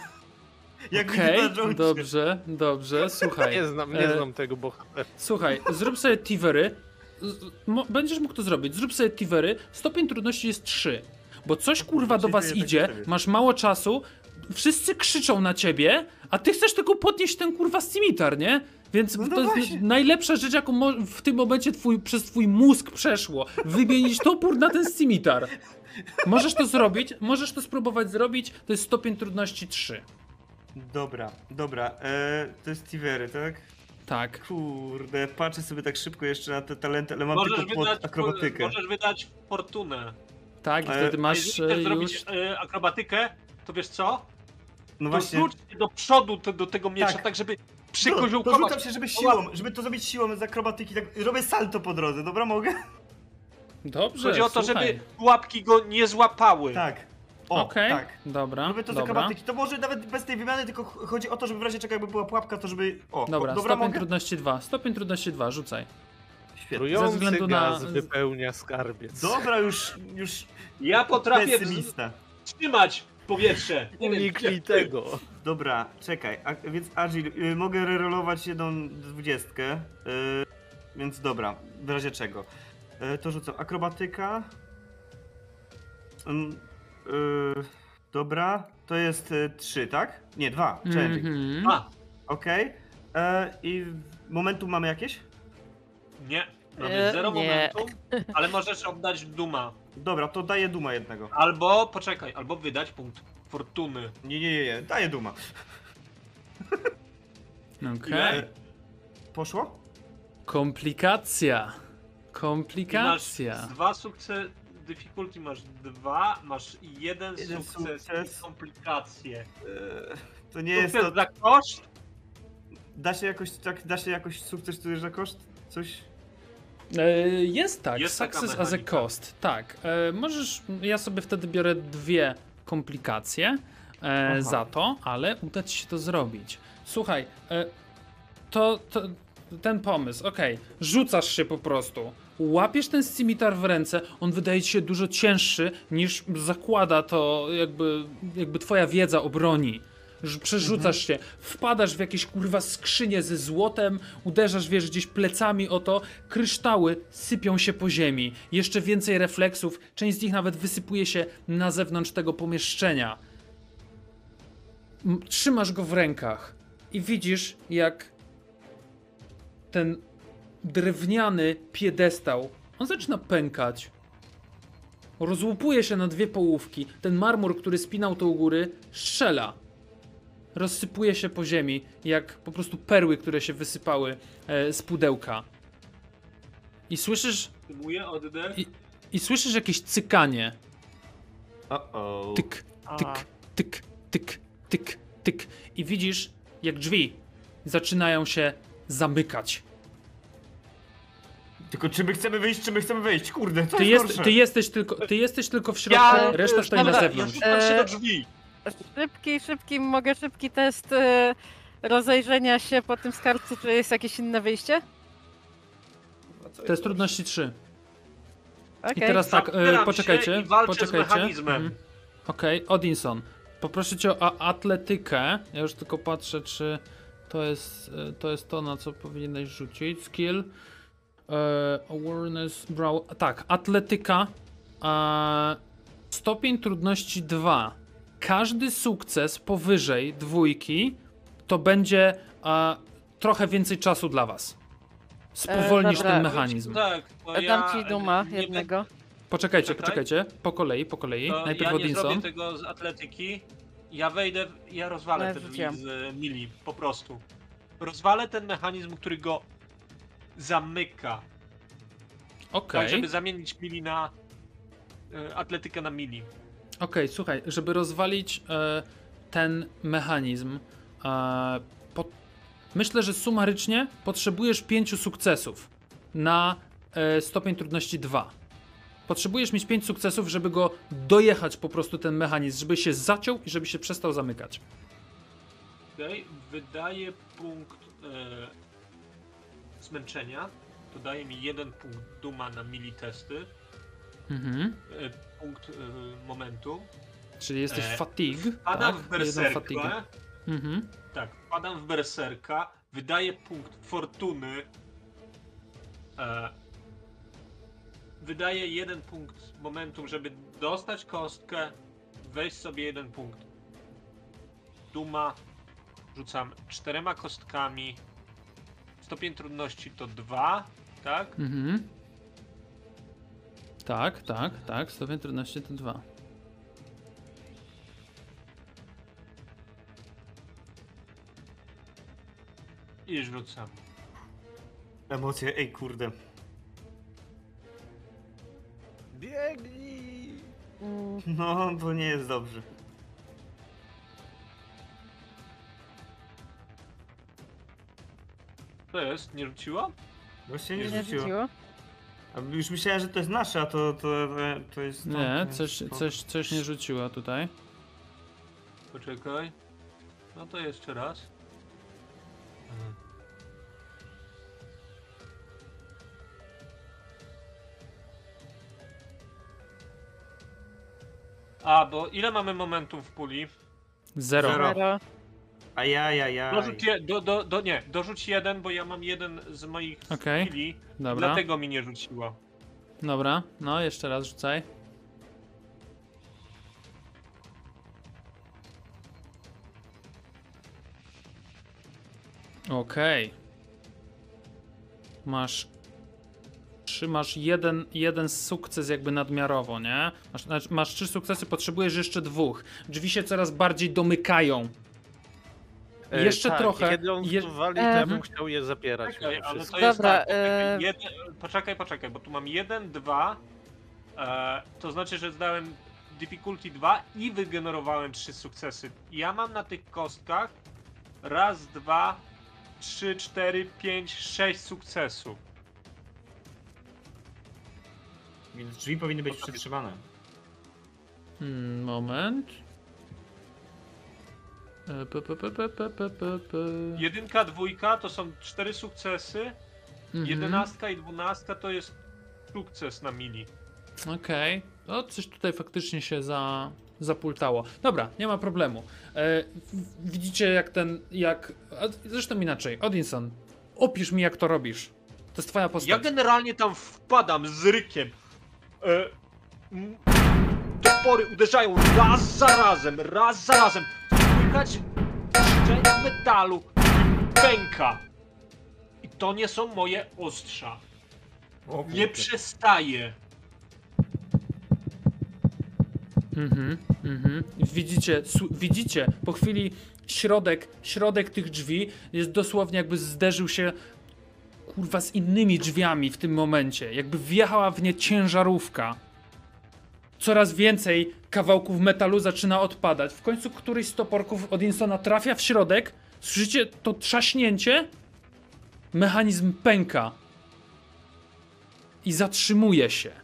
Jak okay, dobrze, dobrze, słuchaj. Nie znam, nie e, znam tego bohatera. Słuchaj, zrób sobie tivery. Będziesz mógł to zrobić. Zrób sobie tivery. Stopień trudności jest 3. Bo coś kurwa do was jest idzie, masz mało czasu, wszyscy krzyczą na ciebie, a ty chcesz tylko podnieść ten kurwa scimitar, nie? Więc No to jest najlepsza rzecz, jaką w tym momencie twój, przez twój mózg przeszło. Wymienić topór na ten scimitar. Możesz to zrobić, możesz to spróbować zrobić, to jest stopień trudności 3. Dobra, dobra. E, to jest Tivery, tak? Tak. Kurde, patrzę sobie tak szybko jeszcze na te talenty, ale mam Możesz tylko wydać, pod akrobatykę. możesz wydać fortunę. Tak, i Ale- wtedy masz chcesz e, zrobić już... e, akrobatykę, to wiesz co? No To właśnie. rzuć do przodu to, do tego miecza, Tak. tak, żeby No, to przykoziołkować. rzucam się, żeby siłą, żeby to zrobić siłą z akrobatyki, tak robię salto po drodze, dobra mogę? Dobrze, Chodzi o to, słuchaj. żeby pułapki go nie złapały. Tak. O, Okej, tak. dobra, Robię to z dobra. akrobatyki. To może nawet bez tej wymiany, tylko ch- chodzi o to, żeby w razie czego jakby była pułapka, to żeby... O, Dobra, o, dobra stopień mogę? trudności 2. Stopień trudności 2, rzucaj. Świetnie. Trujący względu na- gaz wypełnia skarbiec. Dobra, już, już Ja potrafię pesymista. wstrzymać powietrze. Nie wiem, Uniknij gdzie- tego. Dobra, czekaj, a, więc Agil, y, mogę rerolować jedną dwudziestkę, y, więc dobra, w razie czego. Y, to rzucam akrobatyka. Ym, y, dobra, to jest y, 3, tak? Nie, 2, challenging. Mhm. A, Okej. E, I momentum mamy jakieś? nie. Mamy E, zero nie. momentum, ale możesz oddać duma. Dobra, to daję duma jednego. Albo, poczekaj, albo wydać punkt fortuny. Nie, nie, nie, nie, daję duma. [LAUGHS] Okej. E, poszło? Komplikacja. Komplikacja. masz dwa sukcesy, difficulty masz dwa, masz jeden, Jeden sukces, sukces. i komplikacje. E, to nie jest Sukces to... za koszt? Da się jakoś, tak, da się jakoś sukces tutaj za koszt? Coś? E, jest tak, Jest success as a cost. Tak. E, możesz, ja sobie wtedy biorę dwie komplikacje e, Aha. za to, ale uda ci się to zrobić. Słuchaj, to, to ten pomysł, okej, rzucasz się po prostu. Łapiesz ten scimitar w ręce, on wydaje ci się dużo cięższy niż zakłada to jakby, jakby twoja wiedza o broni. Przerzucasz się, wpadasz w jakieś kurwa skrzynie ze złotem, uderzasz wiesz gdzieś plecami o to, kryształy sypią się po ziemi. Jeszcze więcej refleksów, część z nich nawet wysypuje się na zewnątrz tego pomieszczenia. Trzymasz go w rękach i widzisz jak ten drewniany piedestał, on zaczyna pękać. Rozłupuje się na dwie połówki. Ten marmur, który spinał to u góry, strzela. Rozsypuje się po ziemi, jak po prostu perły, które się wysypały e, z pudełka. I słyszysz, oddech. I- i słyszysz jakieś cykanie. O-o. Tyk, tyk, tyk, tyk, tyk, tyk. I widzisz, jak drzwi zaczynają się zamykać. Tylko czy my chcemy wyjść, czy my chcemy wejść? Kurde, to Ty, jest, jest, gorsze. ty, jesteś, tylko, ty jesteś tylko w środku, Ja- reszta stoi na Dobra, zewnątrz. Ja rzucam się do E, drzwi. Szybki, szybki, mogę szybki test e, rozejrzenia się po tym skarbcu, czy jest jakieś inne wyjście? To jest trudności 3. Okej. I teraz tak, e, Zabieram się poczekajcie, i walczę z poczekajcie. mechanizmem. Mhm. Okej, Odinson. Poproszę cię o a- atletykę. Ja już tylko patrzę, czy to jest e, to, jest to na co powinieneś rzucić. Skill. E, awareness, brow. Tak, atletyka. E, stopień trudności 2. Każdy sukces powyżej dwójki to będzie e, trochę więcej czasu dla was. Spowolnisz dobra. ten mechanizm. Tak, bo Dam ja ci duma nie jednego. Poczekajcie, Czekaj. poczekajcie. Po kolei, po kolei. To Najpierw ja nie Odinson. zrobię tego z atletyki. Ja wejdę, ja rozwalę Ja te drzwi wrzuciłam. z e, mili, po prostu. Rozwalę ten mechanizm, który go zamyka. Okej. Tak, żeby zamienić mili na e, atletykę na mili. Okej, słuchaj, żeby rozwalić e, ten mechanizm, e, po... myślę, że sumarycznie potrzebujesz pięciu sukcesów na stopień trudności 2. Potrzebujesz mieć pięć sukcesów, żeby go dojechać po prostu ten mechanizm, żeby się zaciął i żeby się przestał zamykać. Okej, wydaje punkt zmęczenia. To daje mi jeden punkt duma na mili testy. Mhm. E, punkt e, momentu. Czyli jesteś E, fatigue. Wpadam tak? w fatiguę. Mhm. Tak, wpadam w berserka. Wydaje punkt fortuny. E, wydaje jeden punkt momentum, żeby dostać kostkę. Weź sobie jeden punkt. Duma. Rzucam czterema kostkami. Stopień trudności to dwa, tak? Mhm. Tak, tak, tak. Stopień trudności to dwa. I rzucam. Emocje, ej kurde. Biegnij! No, to nie jest dobrze. To jest? Nie rzuciło? Właśnie nie, Nie rzuciło. rzuciło. A już myślałem, że to jest nasze, a to, to, to jest... Nie, to, coś, to- coś, coś nie rzuciła tutaj. Poczekaj. No to jeszcze raz. Mhm. A, bo ile mamy momentum w puli? Zero. Zero. Zero. Ajajajaj. Dorzuć, je, do, do, do, nie, dorzuć jeden, bo ja mam jeden z moich Okej. skilli, Dobra. dlatego mi nie rzuciło. Dobra. No, jeszcze raz rzucaj. Okej. Masz. Trzymasz jeden, jeden sukces jakby nadmiarowo, nie? Masz, znaczy, masz trzy sukcesy, potrzebujesz jeszcze dwóch. Drzwi się coraz bardziej domykają. E, Jeszcze tak, trochę. Kiedy on Je- wali, to ja bym chciał je zapierać. Czekaj, ale to jest Dobra, tak, poczekaj, e- jeden, poczekaj, poczekaj, bo tu mam jeden, dwa, e, to znaczy, że zdałem difficulty 2 i wygenerowałem trzy sukcesy. Ja mam na tych kostkach raz, dwa, trzy, cztery, pięć, sześć sukcesów. Więc drzwi powinny być przytrzymane. Hmm, moment. P, p, p, Jedynka, dwójka to są cztery sukcesy. Mhm. Jedenastka i dwunastka to jest sukces na mini. Okej. Okay. No coś tutaj faktycznie się za, zapultało. Dobra, nie ma problemu. E, widzicie jak ten, jak... Zresztą inaczej. Odinson, opisz mi jak to robisz. To jest twoja postać. Ja generalnie tam wpadam z rykiem. E, topory uderzają raz za razem, raz za razem. Słychać szczęk metalu pęka. I to nie są moje ostrza. O, Nie przestaje. Mhm, mhm. Widzicie, widzicie, po chwili środek, środek tych drzwi jest dosłownie jakby zderzył się kurwa z innymi drzwiami w tym momencie. Jakby wjechała w nie ciężarówka. Coraz więcej kawałków metalu zaczyna odpadać. W końcu któryś z toporków Odinsona trafia w środek. Słyszycie to trzaśnięcie? Mechanizm pęka. I zatrzymuje się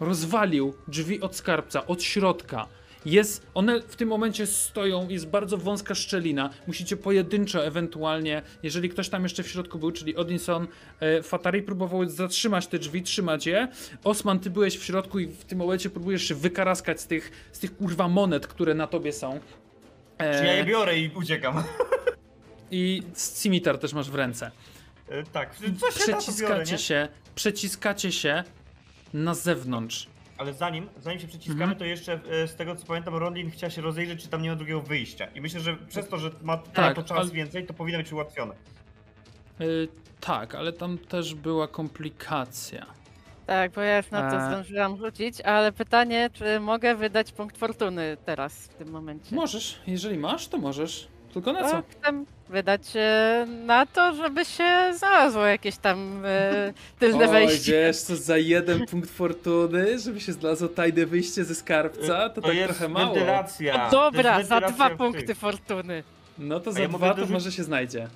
rozwalił drzwi od skarbca, od środka. Jest, one w tym momencie stoją, jest bardzo wąska szczelina. Musicie pojedynczo ewentualnie, jeżeli ktoś tam jeszcze w środku był, czyli Odinson, e, Fatari próbował zatrzymać te drzwi, trzymać je. Osman, ty byłeś w środku i w tym momencie próbujesz się wykaraskać z tych, z tych kurwa monet, które na tobie są. E, Czy ja je biorę i uciekam? [LAUGHS] I cimitar też masz w ręce. E, tak, coś się biorę, Przeciskacie nie? się, przeciskacie się na zewnątrz. Ale zanim, zanim się przeciskamy, Mhm. to jeszcze e, z tego co pamiętam, Rondin chciała się rozejrzeć, czy tam nie ma drugiego wyjścia. I myślę, że przez to, że ma Tak, tak, to czas ale- więcej, to powinno być ułatwione. Y, tak, ale tam też była komplikacja. Tak, bo ja już na to E. zdążyłam rzucić, ale pytanie, czy mogę wydać punkt fortuny teraz, w tym momencie? Możesz, jeżeli masz, to możesz. Tylko na co? Chcę wydać e, na to, żeby się znalazło jakieś tam e, tylne Oj, wejście. wiesz co, za jeden punkt fortuny, żeby się znalazło tajne wyjście ze skarbca, to, tak jest trochę mało. wentylacja. No to dobra, jest za wentylacja dwa w punkty tych. fortuny. No to A za ja dwa to dorzucić- może się znajdzie.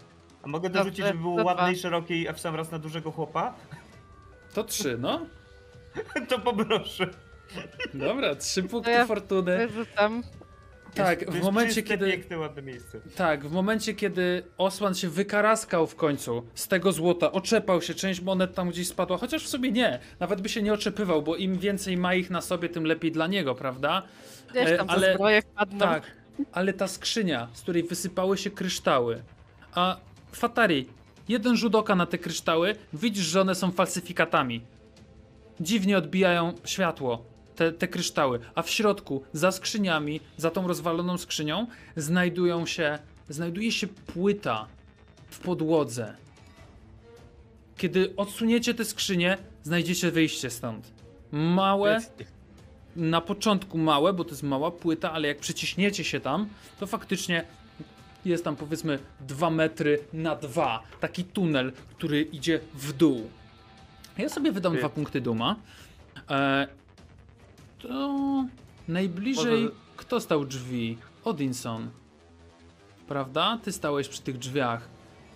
A mogę Dobrze, dorzucić, żeby było to dwa. ładne i szerokie i w sam raz na dużego chłopa? To trzy, no. [LAUGHS] To poproszę. Dobra, trzy punkty ja- fortuny. Wyrzucam. Tak, to w jest momencie, czyste, kiedy- piękne, ładne miejsce. Tak, w momencie kiedy Osman się wykaraskał w końcu z tego złota, oczepał się, część monet tam gdzieś spadła, chociaż w sumie nie, nawet by się nie oczepywał, bo im więcej ma ich na sobie, tym lepiej dla niego, prawda? Gdzieś E, tam ale- ale... zbroje wpadną. Tak, ale ta skrzynia, z której wysypały się kryształy, a Fatari, jeden rzut oka na te kryształy, widzisz, że one są falsyfikatami. Dziwnie odbijają światło, te, te kryształy, a w środku, za skrzyniami, za tą rozwaloną skrzynią, znajdują się, znajduje się płyta w podłodze. Kiedy odsuniecie te skrzynie, znajdziecie wyjście stąd. Małe, na początku małe, bo to jest mała płyta, ale jak przyciśniecie się tam, to faktycznie jest tam powiedzmy 2 metry na 2. Taki tunel, który idzie w dół. Ja sobie wydam Ty. dwa punkty duma. E, to najbliżej. Może- Kto stał drzwi? Odinson. Prawda? Ty stałeś przy tych drzwiach.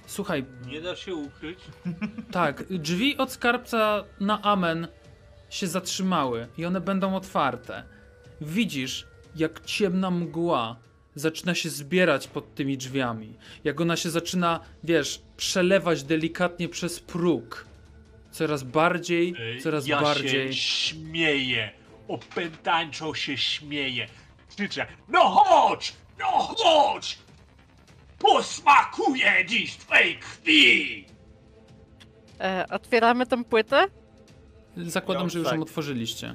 Słuchaj, Nie da się ukryć. [LAUGHS] [LAUGHS] tak, drzwi od skarbca na amen się zatrzymały i one będą otwarte. Widzisz, jak ciemna mgła zaczyna się zbierać pod tymi drzwiami. Jak ona się zaczyna, wiesz, przelewać delikatnie przez próg. Coraz bardziej, Ej, coraz ja bardziej. się śmieję. Opętańczo się śmieję. Krzyczę, no chodź! No chodź! Posmakuję dziś twej krwi! E, otwieramy tą płytę? Zakładam, No, że już tak. ją otworzyliście.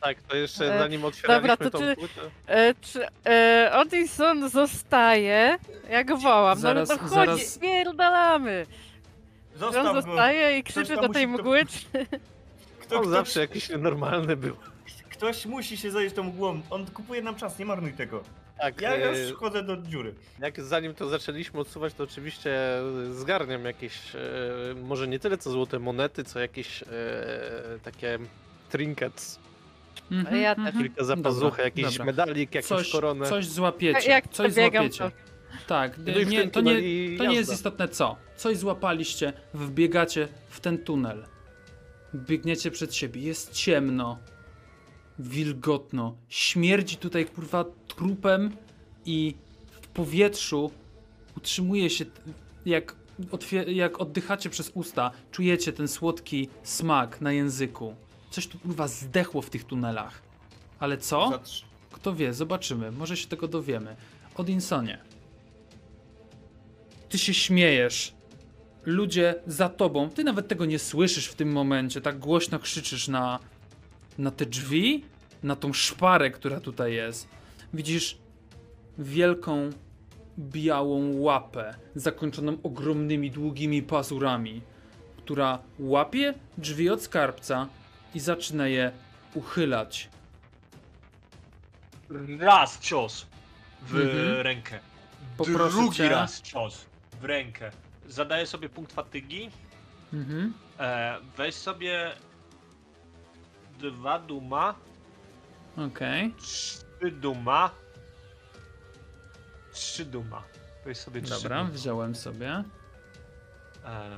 Tak, to jeszcze E, zanim otwieraliśmy dobra, to tą czy- płytę. E, czy e, Odinson zostaje? Jak wołam, Zaraz- no, no chodź, zaraz- pierdalamy! On Zostaw go. zostaje i krzyczy tam do tej musi to- mgły. Kto, On kto, zawsze jakiś nienormalny był. Ktoś musi się zająć tą mgłą. On kupuje nam czas, nie marnuj tego. Tak, Ja e, już chodzę do dziury. jak zanim to zaczęliśmy odsuwać, to oczywiście zgarniam jakieś, e, może nie tyle co złote monety, co jakieś e, takie trinkets, Mhm, Ja też. mhm. kilka zapazuchy, Dobra, jakiś dobra. medalik, jakąś Coś, koronę. coś złapiecie. Jak coś złapiecie. Tak, No i w nie, tym to, nie, to nie jest istotne co. Coś złapaliście, wbiegacie w ten tunel. Biegniecie przed siebie, jest ciemno, wilgotno, śmierdzi tutaj kurwa trupem i w powietrzu utrzymuje się, jak, jak oddychacie przez usta, czujecie ten słodki smak na języku. Coś tu kurwa zdechło w tych tunelach. Ale co? Kto wie, zobaczymy. Może się tego dowiemy. Odinsonie. Ty się śmiejesz. Ludzie za tobą. Ty nawet tego nie słyszysz w tym momencie. Tak głośno krzyczysz na, na te drzwi, na tą szparę, która tutaj jest. Widzisz wielką, białą łapę, zakończoną ogromnymi, długimi pazurami, która łapie drzwi od skarbca i zaczyna je uchylać. Raz cios w Mhm. rękę. Poproszę Drugi cię. raz cios w rękę. Zadaję sobie punkt fatygi. Mhm. E, weź sobie dwa duma, Okej. trzy duma, trzy duma. Weź sobie trzy Dobra, duma. wziąłem sobie. E...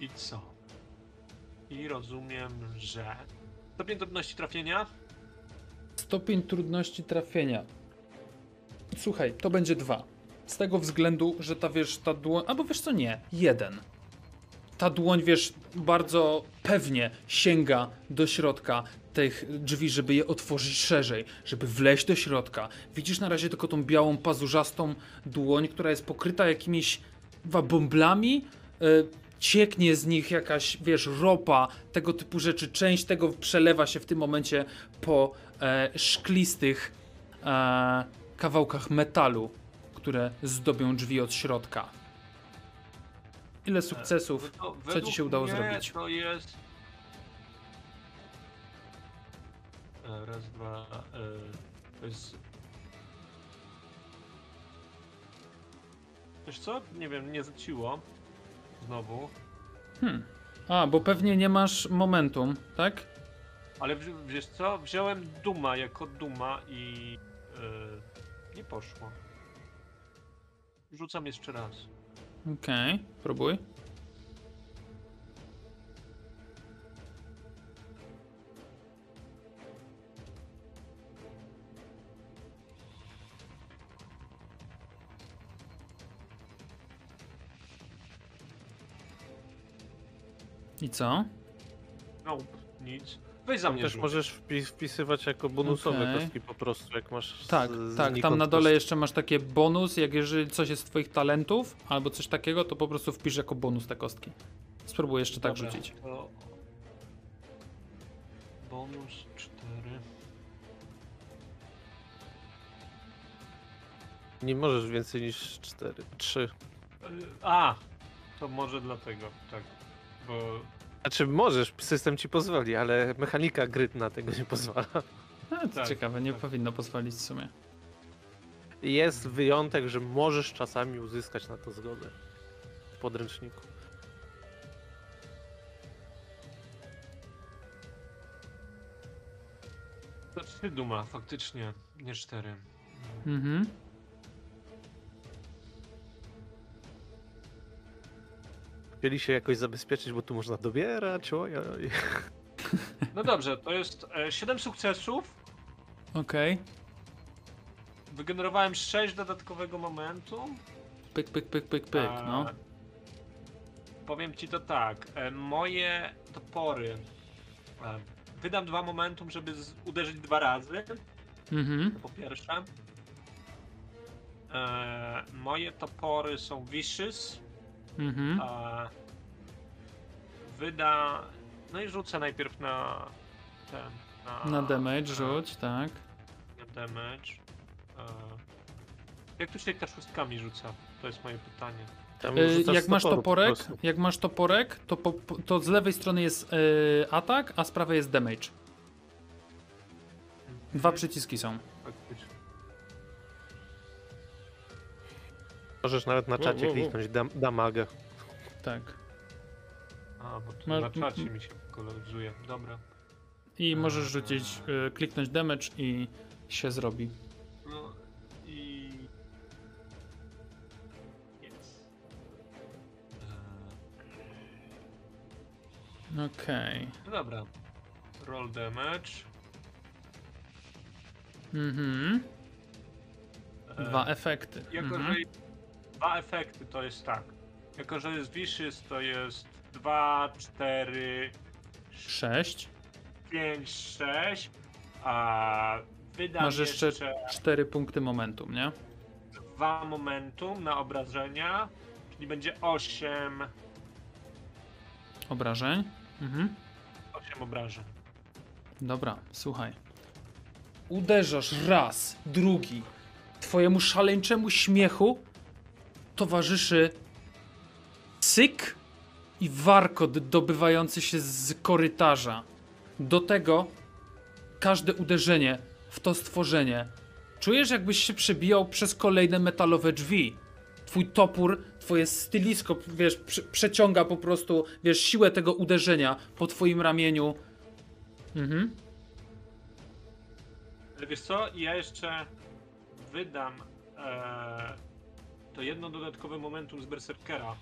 I co? I rozumiem, że... Stopień trudności trafienia? Stopień trudności trafienia. Słuchaj, to będzie dwa. Z tego względu, że ta wiesz, ta dłoń. Albo wiesz co, nie, jeden. Ta dłoń, wiesz, bardzo pewnie sięga do środka tych drzwi, żeby je otworzyć szerzej, żeby wleźć do środka. Widzisz na razie tylko tą białą, pazurzastą dłoń, która jest pokryta jakimiś chyba bąblami. y, cieknie z nich jakaś, wiesz, ropa, tego typu rzeczy. Część tego przelewa się w tym momencie po e, szklistych e, kawałkach metalu, które zdobią drzwi od środka. Ile sukcesów? To Co ci się udało mnie zrobić? To jest. E, Raz, dwa. E, to jest. Wiesz co? Nie wiem, nie zaciło. Znowu. Hmm. A, bo pewnie nie masz momentum, tak? Ale wzi- wiesz co? Wziąłem Duma jako Duma i. E, nie poszło. Rzucam jeszcze raz. Okej, próbuj. I co? No, nic. Weź za mnie Też możesz wpis, wpisywać jako bonusowe Okej. kostki po prostu, jak masz. z- Tak, z tak, tam na dole kostki. jeszcze masz takie bonus, jak jeżeli coś jest z twoich talentów, albo coś takiego, to po prostu wpisz jako bonus te kostki. Spróbuj jeszcze tak Dobra, rzucić. To... Bonus 4. Nie możesz więcej niż 4. 3. A! To może dlatego, tak. Bo Znaczy możesz, system ci pozwoli, ale mechanika gry na tego nie pozwala. To Tak, [LAUGHS] ciekawe, nie tak. powinno pozwolić w sumie. Jest wyjątek, że możesz czasami uzyskać na to zgodę w podręczniku. to 3 duma, faktycznie, nie 4. Mhm. Chcieli się jakoś zabezpieczyć, bo tu można dobierać. Oj, oj. [LAUGHS] No dobrze, to jest 7 sukcesów. Okej. Wygenerowałem 6 dodatkowego momentu. Pyk, pyk, pyk, pyk, pyk, A, no. Powiem ci to tak. e, Moje topory. e, Wydam dwa momentum, żeby z- uderzyć dwa razy. Mhm. To po pierwsze. E, moje topory są vicious. Mhm. E, wyda. No i rzucę najpierw na ten. Na, Na damage na- rzuć, tak. Na damage. E, jak tu się ta szóstkami rzuca? To jest moje pytanie. Rzucasz jak masz toporek, jak masz toporek, to, po, to z lewej strony jest y, atak, a z prawej jest damage. Dwa przyciski są. Możesz nawet na czacie wow, wow. kliknąć dam, damagę. Tak. A, bo tu Masz- na czacie mi się koloryzuje. Dobra. I możesz rzucić, y, kliknąć damage i się zrobi. No i. Jest. Eee, Okej. no dobra. Roll damage. Mhm. Eee, Dwa efekty. Jako, Mhm. Dwa efekty to jest tak. Jako, że jest vicious to jest 2, 4, Sześć. 5, 6. A wydam Masz jeszcze jeszcze cztery punkty momentum, nie? dwa momentum na obrażenia, czyli będzie 8, Obrażeń. Mhm. 8 obrażeń. Dobra, słuchaj. Uderzasz raz, drugi. Twojemu szaleńczemu śmiechu towarzyszy syk i warkot dobywający się z korytarza. Do tego każde uderzenie w to stworzenie. Czujesz, jakbyś się przebijał przez kolejne metalowe drzwi. Twój topór, twoje stylisko, wiesz, prze- przeciąga po prostu, wiesz, siłę tego uderzenia po twoim ramieniu. Mhm. Ale wiesz co, ja jeszcze wydam e, to jedno dodatkowe momentum z Berserkera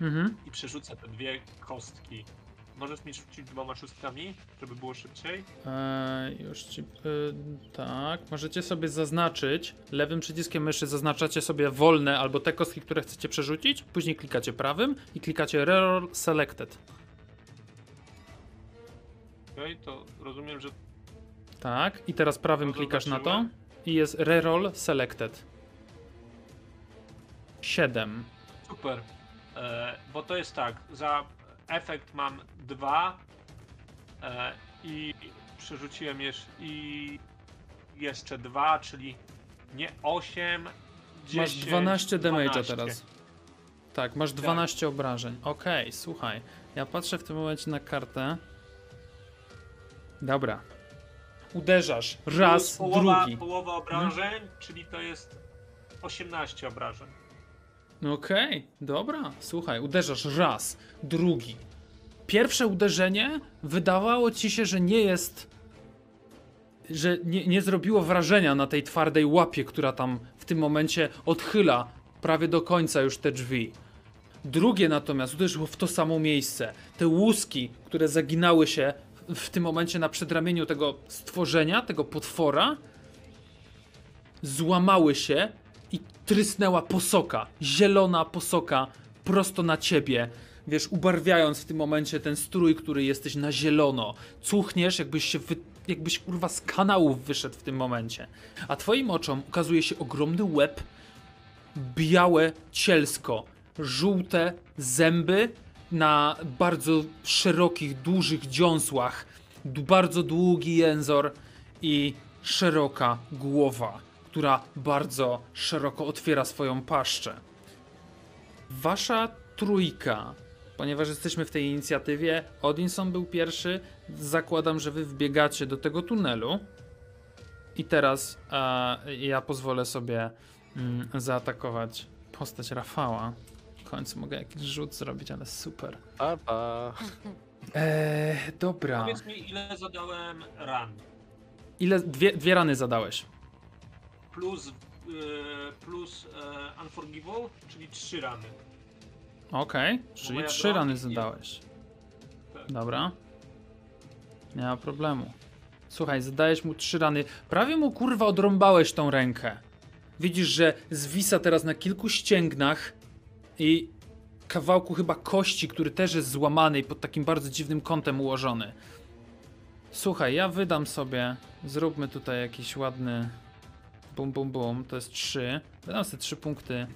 Mhm. i przerzucę te dwie kostki. Możesz mi rzucić dwoma szóstkami, żeby było szybciej? Eee, już ci. y, tak, możecie sobie zaznaczyć. Lewym przyciskiem myszy zaznaczacie sobie wolne albo te kostki, które chcecie przerzucić. Później klikacie prawym i klikacie Reroll Selected. Okej, to rozumiem, że Tak, i teraz prawym klikasz na to i jest Reroll Selected. 7. super. E, bo to jest tak, za efekt mam dwa e, i przerzuciłem jeszcze i jeszcze dwa, czyli nie 8, 10, Masz 12 damage'a 12. teraz. Tak, masz 12 obrażeń. Okej, słuchaj. Ja patrzę w tym momencie na kartę. Dobra. Uderzasz raz, połowa, drugi. Połowa obrażeń, czyli to jest 18 obrażeń. Okej, dobra. Słuchaj, uderzasz raz, drugi. Pierwsze uderzenie wydawało ci się, że nie jest że nie, nie zrobiło wrażenia na tej twardej łapie, która tam w tym momencie odchyla prawie do końca już te drzwi. Drugie natomiast uderzyło w to samo miejsce. Te łuski, które zaginały się w tym momencie na przedramieniu tego stworzenia, tego potwora, złamały się i trysnęła posoka, zielona posoka prosto na ciebie. Wiesz, ubarwiając w tym momencie ten strój, który jesteś na zielono. Cuchniesz, jakbyś się wy... jakbyś kurwa z kanałów wyszedł w tym momencie. A twoim oczom ukazuje się ogromny łeb, białe cielsko, żółte zęby na bardzo szerokich, dużych dziąsłach, bardzo długi jęzor i szeroka głowa, która bardzo szeroko otwiera swoją paszczę. Wasza trójka, ponieważ jesteśmy w tej inicjatywie, Odinson był pierwszy, zakładam, że wy wbiegacie do tego tunelu. I teraz e, ja pozwolę sobie mm, zaatakować postać Rafała. W końcu mogę jakiś rzut zrobić, ale super. Pa, pa. Eee, dobra. Powiedz mi, ile zadałem ran. Ile? Dwie, dwie rany zadałeś. Plus, yy, plus e, Unforgivable, czyli trzy rany. Okej, czyli moja trzy broń rany nie- zadałeś. Tak. Dobra. Nie ma problemu. Słuchaj, zadajesz mu trzy rany. Prawie mu kurwa odrąbałeś tą rękę. Widzisz, że zwisa teraz na kilku ścięgnach i kawałku chyba kości, który też jest złamany i pod takim bardzo dziwnym kątem ułożony. Słuchaj, ja wydam sobie. Zróbmy tutaj jakiś ładny. Bum, bum, bum. To jest trzy. Wydam sobie trzy punkty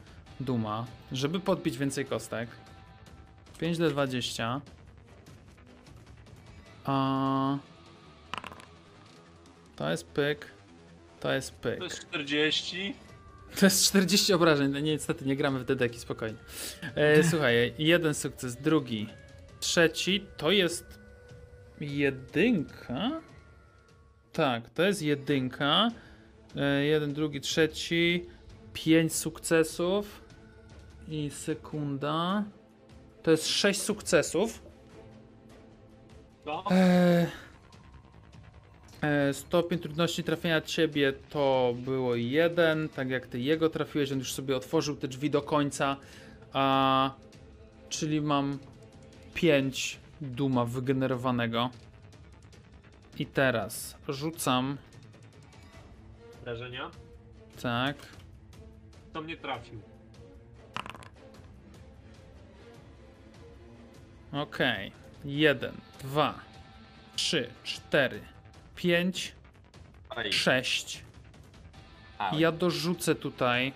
duma, żeby podbić więcej kostek. 5d20. A... To jest pyk. To jest pyk. To jest 40. To jest 40 obrażeń. No niestety nie gramy w dedeki, spokojnie. E, słuchaj, jeden sukces, drugi, trzeci to jest jedynka. Tak, to jest jedynka. E, jeden, drugi, trzeci. Pięć sukcesów. I sekunda. To jest sześć sukcesów. No, Eee, e, stopień trudności trafienia ciebie to było jeden, tak jak ty jego trafiłeś, on już sobie otworzył te drzwi do końca, a czyli mam 5 duma wygenerowanego. I teraz rzucam, wrażenia. tak, To mnie trafił. okej, 1, 2, 3, 4, 5, Oj, 6. oj. Ja dorzucę tutaj.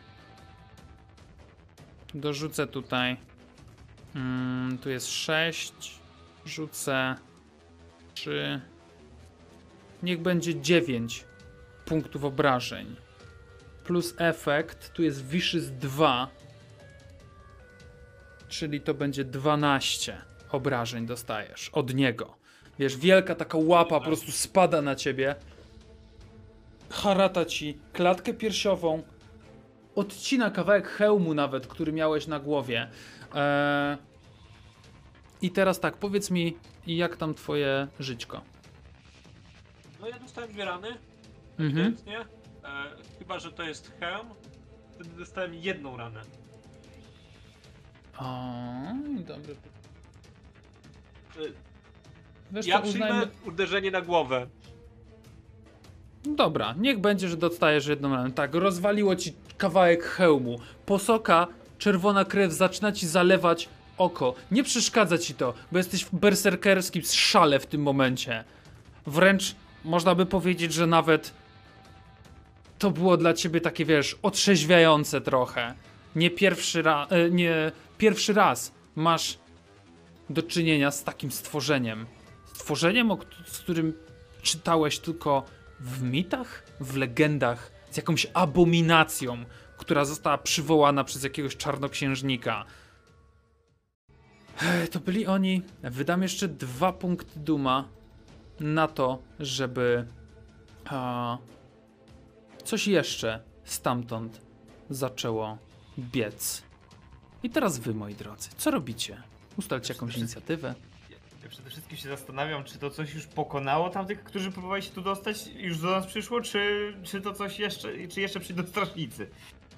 Dorzucę tutaj. Mm, tu jest 6. Rzucę 3. Niech będzie 9 punktów obrażeń. Plus efekt. Tu jest Vicious 2. Czyli to będzie 12 obrażeń dostajesz od niego. Wiesz, wielka taka łapa po prostu spada na ciebie harata ci klatkę piersiową, odcina kawałek hełmu nawet, który miałeś na głowie. Eee... I teraz tak, powiedz mi, jak tam twoje żyćko? No ja dostałem dwie rany. Ewidentnie. E, chyba, że to jest hełm. Wtedy dostałem jedną ranę. O, dobry. E, Wiesz ja co, przyjmę uznajmy... uderzenie na głowę. Dobra, niech będzie, że dostajesz jedną ranę. Tak, rozwaliło ci kawałek hełmu. Posoka, czerwona krew zaczyna ci zalewać oko. Nie przeszkadza ci to, bo jesteś w berserkerskim szale w tym momencie. Wręcz można by powiedzieć, że nawet to było dla ciebie takie, wiesz, otrzeźwiające trochę. Nie pierwszy, ra- e, nie pierwszy raz masz do czynienia z takim stworzeniem. Stworzeniem, z którym czytałeś tylko w mitach, w legendach, z jakąś abominacją, która została przywołana przez jakiegoś czarnoksiężnika. To byli oni. Wydam jeszcze dwa punkty duma na to, żeby a, coś jeszcze stamtąd zaczęło biec. I teraz wy, moi drodzy, co robicie? Ustalcie jakąś inicjatywę. przede wszystkim się zastanawiam, czy to coś już pokonało tamtych, którzy próbowali się tu dostać, już do nas przyszło, czy, czy to coś jeszcze, czy jeszcze przyjdą strażnicy.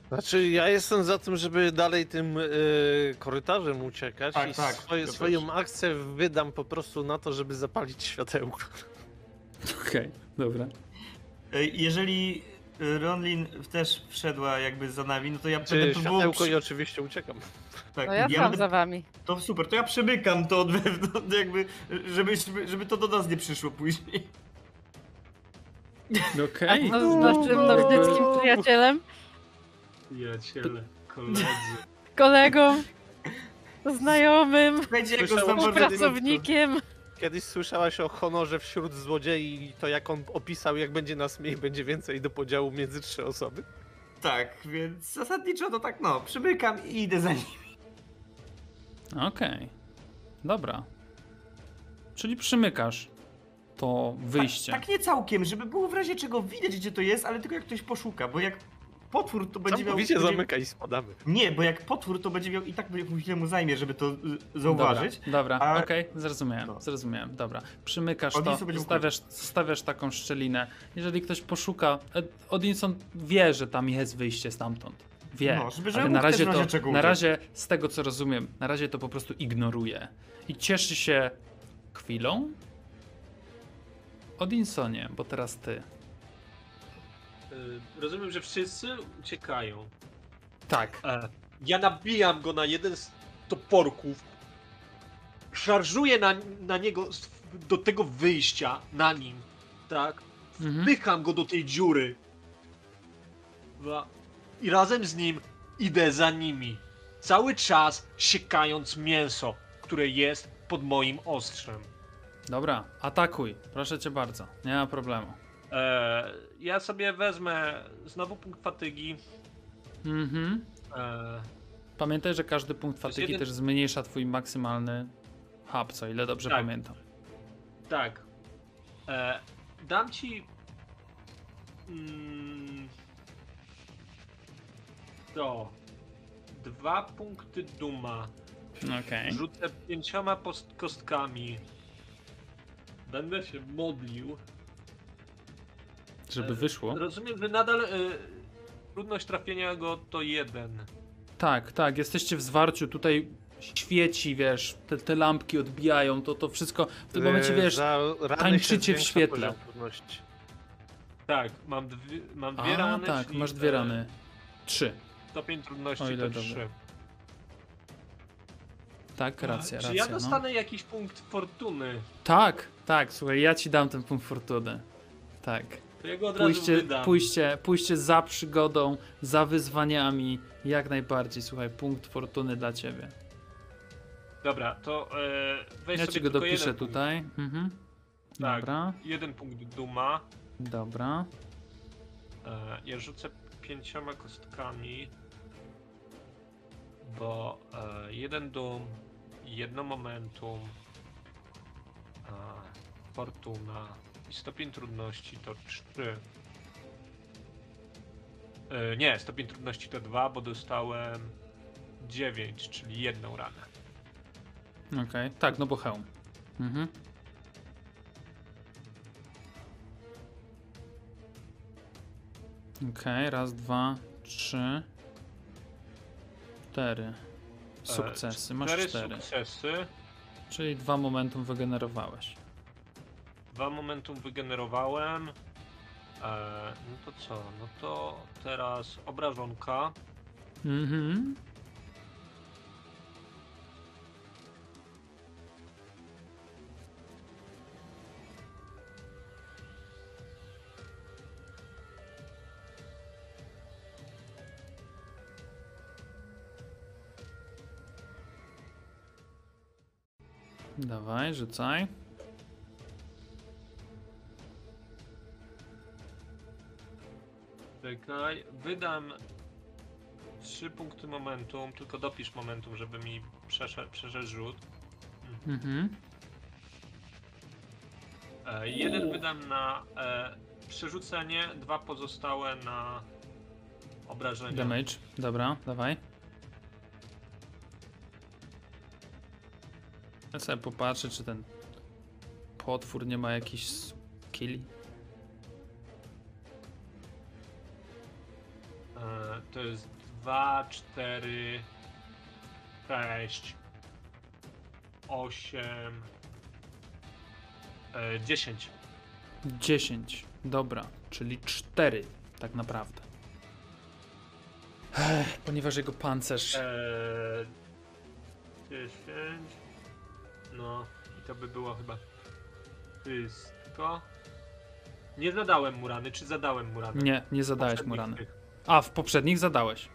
Znaczy, ja jestem za tym, żeby dalej tym y, korytarzem uciekać Tak, i tak, swoje, ja też. swoją akcję wydam po prostu na to, żeby zapalić światełko. Okej, dobra. E, Jeżeli Ronlin też wszedła jakby za nami, no to ja Czy będę próbował... światełko i oczywiście uciekam. Tak, No ja ja sam będę- za wami. To super, to ja przemykam to od wewnątrz, [LAUGHS] jakby, żeby, żeby to do nas nie przyszło później. Okej. No, z naszym nordyckim przyjacielem, Przyjaciele, koledzy. kolegą, znajomym, Słuchajcie, jak Słyszałem, go znam że bardzo współpracownikiem. Kiedyś słyszałaś o honorze wśród złodziei i to jak on opisał, jak będzie nas mniej, będzie więcej do podziału między trzy osoby? Tak, więc zasadniczo to tak, no, przymykam i idę za nim. Okej. Dobra. Czyli przymykasz to wyjście. Tak, tak nie całkiem, żeby było w razie czego widać, gdzie to jest, ale tylko jak ktoś poszuka, bo jak potwór to będzie miał... Całkowicie będzie- zamyka i spadamy. Nie, bo jak potwór to będzie miał i tak chwilę mu zajmie, żeby to y, zauważyć. Dobra, dobra a- okej, zrozumiałem, No. zrozumiałem, dobra. Przymykasz Odinson to, będzie zostawiasz, zostawiasz taką szczelinę. Jeżeli ktoś poszuka, e, Odinson wie, że tam jest wyjście stamtąd. Wie, No, żeby- żeby ale na razie, razie to, na razie, z tego co rozumiem, na razie to po prostu ignoruje. I cieszy się chwilą. Odinsonie, bo teraz ty. Y, Rozumiem, że wszyscy uciekają. Tak. E, Ja nabijam go na jeden z toporków. Szarżuję na, na niego do tego wyjścia, na nim. Tak? Mhm. Wpycham go do tej dziury. I razem z nim idę za nimi. Cały czas siekając mięso, które jest pod moim ostrzem. Dobra, atakuj, proszę cię bardzo, nie ma problemu. E, ja sobie wezmę znowu punkt fatygi. Mhm. E, Pamiętaj, że każdy punkt fatygi jeden- też zmniejsza twój maksymalny hub, co ile dobrze Tak. pamiętam. Tak. E, dam ci. Mm, to. Dwa punkty duma. Okej. Rzucę pięcioma post- kostkami. Będę się modlił. Żeby E, wyszło. Rozumiem, że nadal e, trudność trafienia go to jeden. Tak, tak, jesteście w zwarciu, tutaj świeci, wiesz, te, te lampki odbijają, to, to wszystko w tym momencie, E, wiesz, za rany tańczycie w świetle. Tak, mam dwie, mam dwie a rany. tak, masz dwie rany. Trzy. Stopień trudności O ile to dobrze. trzy. Tak, racja, Czy racja. ja no. dostanę jakiś punkt fortuny? Tak, tak, słuchaj, ja ci dam ten punkt fortuny. Tak. To ja go od razu Pójście, wydam. pójście, pójście za przygodą, za wyzwaniami, jak najbardziej, słuchaj, punkt fortuny dla ciebie. Dobra, to e, weź Ja sobie ci go dopiszę tutaj. Mhm. Tak. Dobra, Jeden punkt duma. dobra. E, ja rzucę pięcioma kostkami, bo e, jeden dum, jedno momentum, e, fortuna stopień trudności to trzy. E, nie, stopień trudności to dwa, bo dostałem dziewięć, czyli jedną ranę. Okej, tak, no bo hełm. Mhm. Okej, raz, dwa, trzy, cztery. Sukcesy, masz cztery cztery. sukcesy. Czyli dwa momentum wygenerowałeś. Dwa momentum wygenerowałem. E, no to co? No to teraz obrażonka. Mhm. Dawaj, rzucaj. Czekaj, wydam trzy punkty momentum, tylko dopisz momentum, żeby mi przeszedł, przeszedł rzut. Mhm. E, jeden wydam na e, przerzucenie, dwa pozostałe na obrażenia. Damage. Dobra, dawaj. Ja sobie popatrzę, czy ten potwór nie ma jakichś killi? To jest 2, 4, 6, 8, e, 10. 10. Dobra, czyli 4 tak naprawdę. Ech, ponieważ jego pancerz. E, 10. No i to by było chyba wszystko. Nie zadałem mu rany, czy zadałem mu rany? Nie, nie zadałeś mu Poprzednich rany. tych. A, w poprzednich zadałeś.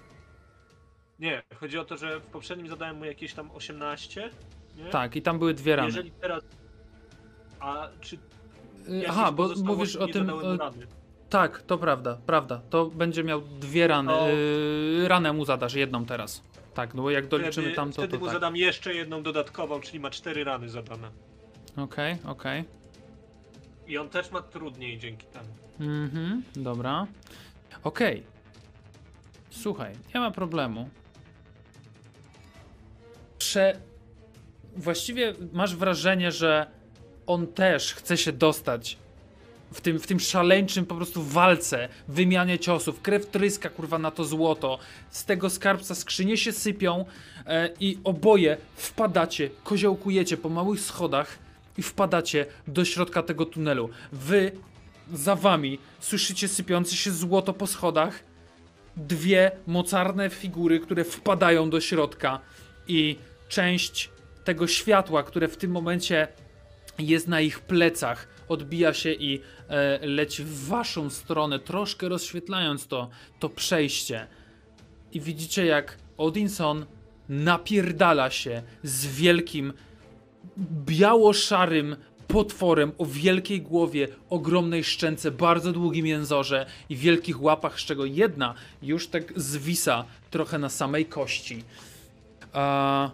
Nie, chodzi o to, że w poprzednim zadałem mu jakieś tam 18. Nie? Tak, i tam były dwie rany. Jeżeli teraz. A czy. Y, jakieś Aha, bo mówisz o tym. rany? Tak, to prawda, prawda. To będzie miał dwie rany. To- Yy, ranę mu zadasz, jedną teraz. Tak, no bo jak doliczymy wtedy, tamto, wtedy to mu tak. zadam jeszcze jedną dodatkową, czyli ma cztery rany zadane. Okej, okej. I on też ma trudniej dzięki temu. Mhm, dobra. Okej. Słuchaj, nie ma problemu. Prze... Właściwie masz wrażenie, że on też chce się dostać w tym, w tym szaleńczym po prostu walce, wymianie ciosów, krew tryska kurwa na to złoto, z tego skarbca skrzynie się sypią e, i oboje wpadacie, koziołkujecie po małych schodach i wpadacie do środka tego tunelu. Wy za wami słyszycie sypiące się złoto po schodach, dwie mocarne figury, które wpadają do środka i część tego światła, które w tym momencie jest na ich plecach, odbija się i e, leci w waszą stronę, troszkę rozświetlając to, to przejście. I widzicie, jak Odinson napierdala się z wielkim, biało-szarym potworem o wielkiej głowie, ogromnej szczęce, bardzo długim jęzorze i wielkich łapach, z czego jedna już tak zwisa trochę na samej kości. A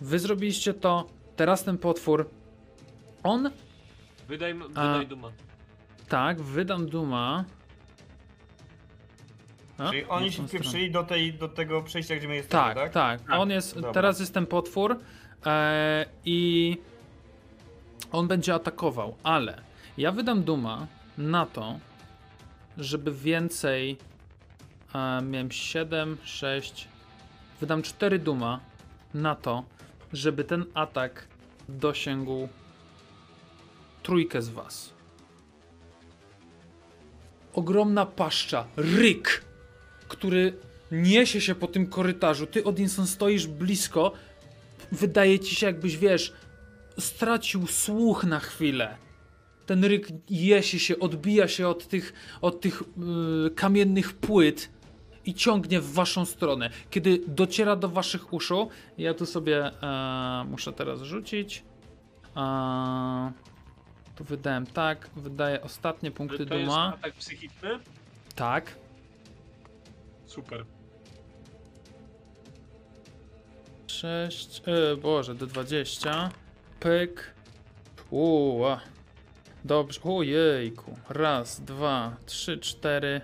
wy zrobiliście to, teraz ten potwór, on, Wydaj, A- wydaj duma. tak, wydam duma. A, Czyli oni się wpieprzyli do, tej, do tego przejścia, gdzie my jesteśmy, Tak, tak? tak. Tak, On jest. dobra. Teraz jest ten potwór e, i on będzie atakował, ale ja wydam duma na to, żeby więcej. E, miałem 7, 6. Wydam 4 duma na to, żeby ten atak dosięgł trójkę z was. Ogromna paszcza, ryk, który niesie się po tym korytarzu. Ty, Odinson, stoisz blisko. Wydaje ci się, jakbyś wiesz, stracił słuch na chwilę. Ten ryk jesie się, odbija się od tych, od tych yy, kamiennych płyt i ciągnie w waszą stronę. Kiedy dociera do waszych uszu, ja tu sobie e, muszę teraz rzucić. E, tu wydałem tak, wydaję ostatnie punkty To jest duma. atak psychiczny? Tak. Super. 6, e, boże, do 20. Pyk. Uła. Dobrze, ojejku. Raz, dwa, trzy, cztery.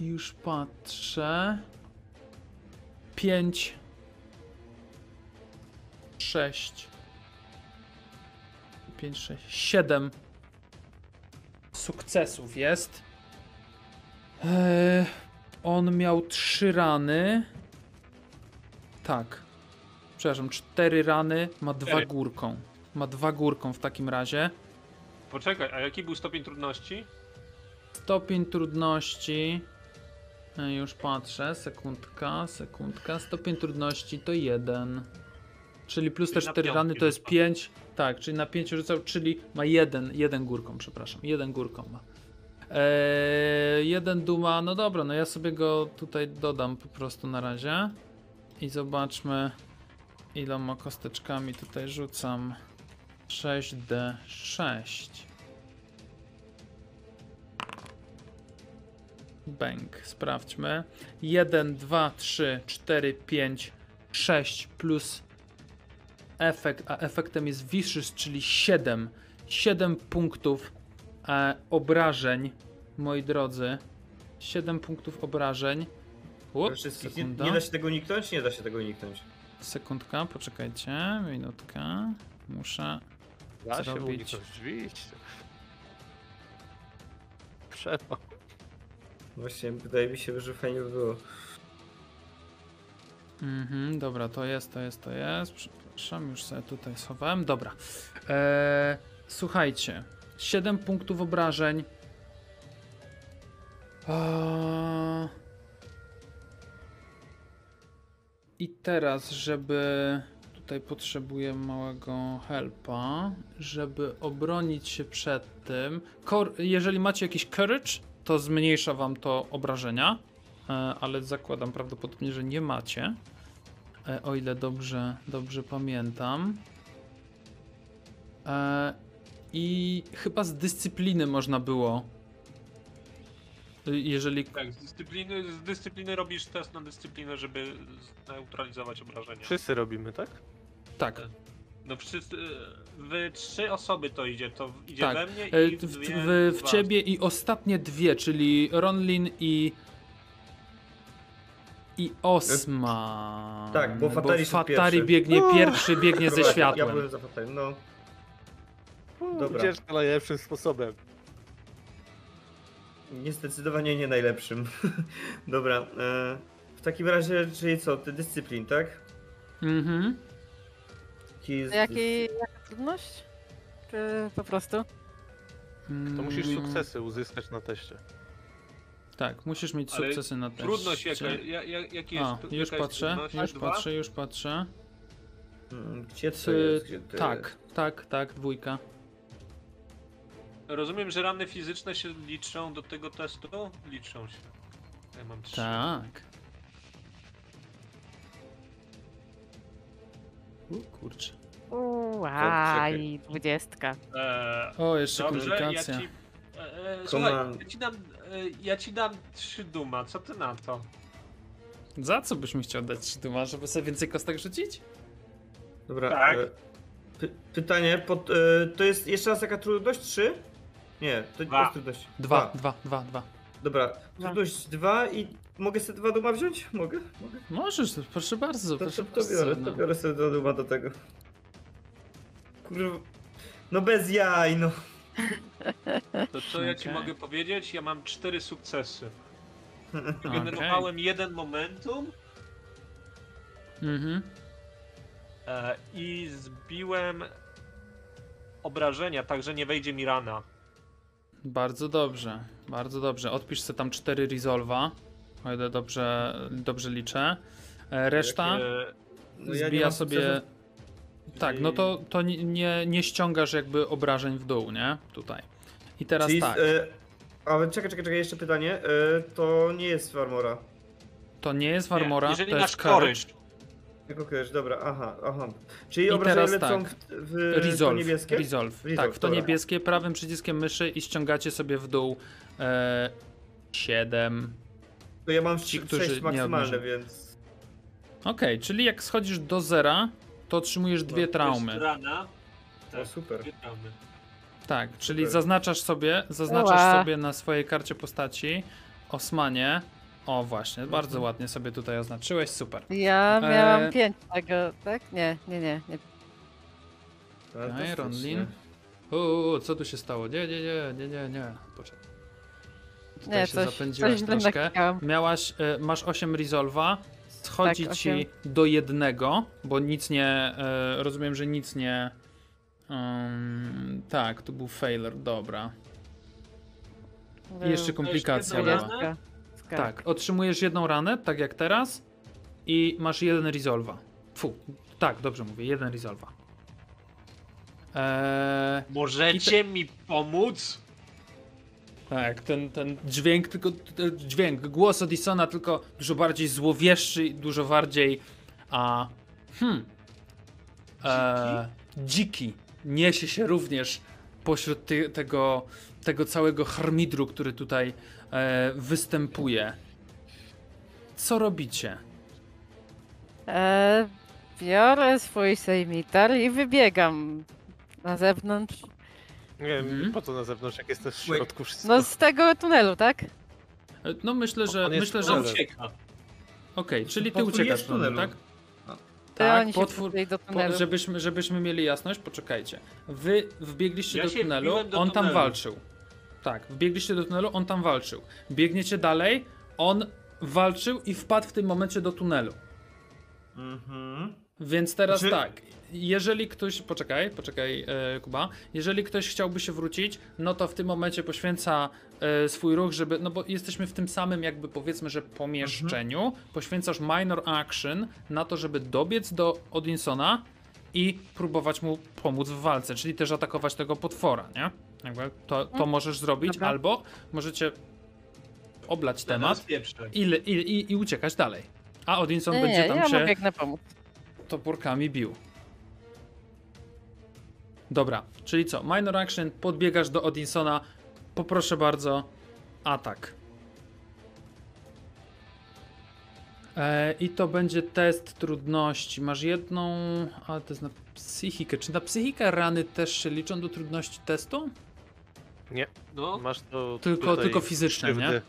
Już patrzę. Pięć. Sześć. Pięć, sześć, siedem. Sukcesów jest. Eee, on miał trzy rany. Tak. Przepraszam, cztery rany, ma dwa Cztery. górką. Ma dwa górką w takim razie. Poczekaj, a jaki był stopień trudności? Stopień trudności. e, Już patrzę, sekundka, sekundka. Stopień trudności to jeden. Czyli plus te Czyli na cztery rany piątki to jest rzuca. pięć. Tak, czyli na pięć rzucał, czyli ma jeden, jeden górką, przepraszam. Jeden górką ma. Eee, jeden duma, no dobra, no ja sobie go tutaj dodam po prostu na razie. I zobaczmy iloma kosteczkami tutaj rzucam. 6D6. Bęk, sprawdźmy. 1, 2, 3, 4, 5, 6 plus efekt, a efektem jest Vicious, czyli 7. 7 punktów e, obrażeń, moi drodzy. 7 punktów obrażeń. Up, We wszystkich. Nie, nie da się tego uniknąć? Nie da się tego uniknąć. Sekundka, poczekajcie, minutkę. Muszę Da się zrobić. uniknąć, oczywiście. Trzeba. Właśnie wydaje mi się, że fajnie by było. Mhm, dobra, to jest, to jest, to jest. Przepraszam, już sobie tutaj schowałem. Dobra. Eee, słuchajcie, 7 punktów obrażeń. Eee, I teraz, żeby. Tutaj potrzebuję małego helpa, żeby obronić się przed tym. Kor- jeżeli macie jakiś courage, to zmniejsza wam to obrażenia, e, ale zakładam prawdopodobnie, że nie macie. E, o ile dobrze, dobrze pamiętam. E, I chyba z dyscypliny można było. Jeżeli. Tak, z dyscypliny, z dyscypliny robisz test na dyscyplinę, żeby zneutralizować obrażenia. Wszyscy robimy, tak? Tak. No wszyscy, wy trzy osoby to idzie, to idzie Tak. we mnie E, i W, dwie w, w ciebie i ostatnie dwie, czyli Ronlin i. I Osman. Tak, bo Fatari szedł Fatari pierwszy. biegnie pierwszy, biegnie ze Dobra, Ja światłem. byłem za fatalem, no. Dobra. Ucieczka najlepszym sposobem. Nie zdecydowanie nie najlepszym. [LAUGHS] Dobra, e, w takim razie, czyli co, ty dyscyplin, tak? Mhm. Jaki jest Jaki, jaka trudność? Czy po prostu? To musisz Mm, sukcesy uzyskać na teście. Tak, musisz mieć Ale sukcesy na teście. Trudność jaka, ja, ja, jaki jest, A, już jaka jest patrzę, trudność? już Dwa? patrzę, już patrzę. Mm, Gdzie to jest? Gdzie to tak, jest? tak, tak, dwójka. Rozumiem, że rany fizyczne się liczą do tego testu? Liczą się. Ja mam trzy. Tak. U, kurczę. Uaj, dwudziestka. Eee, O, jeszcze dobrze, ja komplikacja. ci... E, e, słuchaj, Command. ja ci, dam, e, ja ci dam trzy duma, co ty na to? Za co byś mi chciał dać duma, żeby sobie więcej kostek rzucić? Dobra, Tak. e, py, pytanie, pod, e, to jest jeszcze raz jaka trudność? 3? Nie, to Dwa. to jest trudność. Dwa, dwa, dwa, dwa. Dobra, trudność 2 i mogę sobie dwa duma wziąć? Mogę? Mogę? Możesz, proszę bardzo, To, proszę to, to biorę, bardzo. to biorę sobie dwa duma do tego. Kurwa. No bez jaj, no. To co ja ci Okej. mogę powiedzieć? Ja mam cztery sukcesy. [LAUGHS] Generowałem jeden momentum Mhm. e, i zbiłem obrażenia, także nie wejdzie mi rana. Bardzo dobrze, bardzo dobrze. Odpisz sobie tam cztery resolva, o ile dobrze, dobrze liczę. E, Reszta E, No ja nie zbija sobie... Tak, no to, to nie- nie, nie ściągasz jakby obrażeń w dół, nie? Tutaj. I teraz Czyli, tak, e, ale czekaj, czekaj, czekaj, jeszcze pytanie. E, to nie jest Farmora. to nie jest nie, Warmora, jeżeli to jest courage. Kojarz, dobra, aha, aha. Czyli I obrażenia teraz lecą tak. w, w to Resolve, niebieskie? resolve. Resolve, Tak, w to dobra. niebieskie prawym przyciskiem myszy i ściągacie sobie w dół e, 7. To ja mam Ci, 6 którzy nie maksymalne, więc... Okej, czyli jak schodzisz do zera, to otrzymujesz dwie jest traumy. rana. O, Tak, super. dwie traumy. Tak, czyli Super. zaznaczasz sobie, zaznaczasz Ała. sobie na swojej karcie postaci Osmanie. O właśnie, bardzo ładnie sobie tutaj oznaczyłeś, super. Ja miałam E, pięć tego, tak? Nie, nie, nie. nie. Fantastycznie. Ronlin. Uuu, co tu się stało? Nie, nie, nie, nie, nie, nie. Poczekaj. Tutaj Nie, się coś, zapędziłaś coś źle troszkę. Miałaś, e, masz 8 resolva, schodzi Tak, ci do jednego, bo nic nie, e, rozumiem, że nic nie, um, tak, to był failure, dobra. I jeszcze komplikacja była. Tak, otrzymujesz jedną ranę, tak jak teraz, i masz jeden resolva. Fu, tak, dobrze mówię, jeden resolva. Eee, Możecie mi pomóc? tak, ten, ten dźwięk, tylko ten dźwięk, głos Odisona, tylko dużo bardziej złowieszczy, i dużo bardziej, a, hmm, e, dziki, niesie się również pośród ty, tego, tego całego harmidru, który tutaj e, występuje. Co robicie? E, biorę swój sejmitar i wybiegam na zewnątrz. Nie wiem, Mhm. po co na zewnątrz, jak jesteś w środku wszystko. No z tego tunelu, tak? E, No myślę, że On jest myślę, że On okej, tunelu. ucieka. czyli ty Potwór uciekasz jest w w tunelu, tunelu. tak? Tak, oni się potwór, do po, tunelu. żebyśmy, żebyśmy mieli jasność, poczekajcie. Wy wbiegliście Ja do się tunelu, wbiłem do on tam tunelu. walczył. Tak, wbiegliście do tunelu, on tam walczył. Biegniecie dalej, on walczył i wpadł w tym momencie do tunelu. Mhm. Więc teraz Czy- tak, jeżeli ktoś, poczekaj, poczekaj e, Kuba, jeżeli ktoś chciałby się wrócić, no to w tym momencie poświęca e, swój ruch, żeby, no bo jesteśmy w tym samym jakby powiedzmy, że pomieszczeniu, poświęcasz minor action na to, żeby dobiec do Odinsona i próbować mu pomóc w walce, czyli też atakować tego potwora, nie? Jakby to, to możesz zrobić, Dobra. albo możecie oblać Temat. i, i, i, i uciekać dalej. A Odinson Nie, będzie tam ja się mu biegnę pomóc. toporkami bił. Dobra, czyli co? Minor action, podbiegasz do Odinsona. Poproszę bardzo, atak. E, I to będzie test trudności. Masz jedną, ale to jest na psychikę. Czy na psychikę rany też się liczą do trudności testu? No, Masz to Tylko- tutaj tylko fizyczne, krzywdy. nie?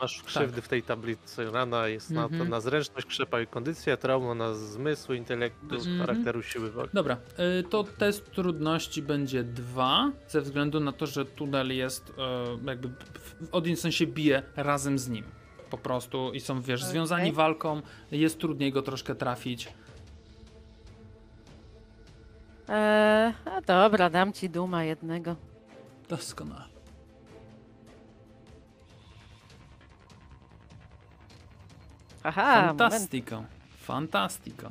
Masz krzywdy w tej tablicy. Rana jest na, to, Mhm. na zręczność, krzepa i kondycja, trauma na zmysły, intelektu, Mhm. charakteru, siły woli. Dobra, y, to test trudności będzie 2, ze względu na to, że tunel jest y, jakby w- Odinson się bije razem z nim. Po prostu i są, wiesz, Okej. związani walką, jest trudniej go troszkę trafić. Eee, a dobra, dam ci duma jednego. Doskonale. Aha, moment. Fantastico. Fantastico.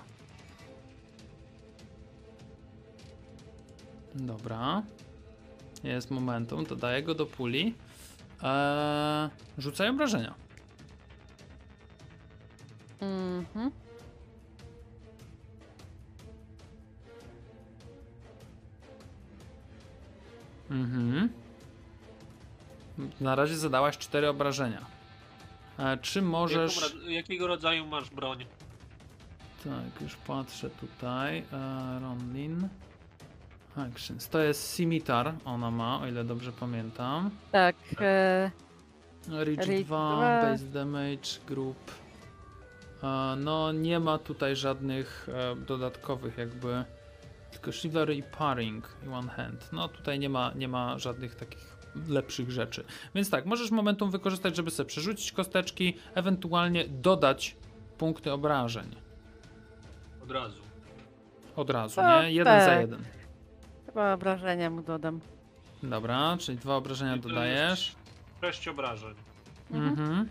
Dobra. Jest momentum, dodaję go do puli. Eee, rzucaj obrażenia. Mhm. Mhm. Na razie zadałaś cztery obrażenia. E, czy możesz. jakiego rodzaju masz broń? Tak, już patrzę tutaj. E, Ronlin. Actions. To jest Scimitar, ona ma, o ile dobrze pamiętam. Tak, e, Reach Reach 2, dwa. base damage, group. E, no, nie ma tutaj żadnych e, dodatkowych, jakby. Tylko Chivalry i Paring i One Hand. No, tutaj nie ma, nie ma żadnych takich lepszych rzeczy. Więc tak, możesz momentum wykorzystać, żeby sobie przerzucić kosteczki, ewentualnie dodać punkty obrażeń. Od razu. Od razu, Tak, nie? Jeden za tak. jeden. chyba obrażenia mu dodam. Dobra, czyli dwa obrażenia I dodajesz. Sześć obrażeń. Mhm. Mhm.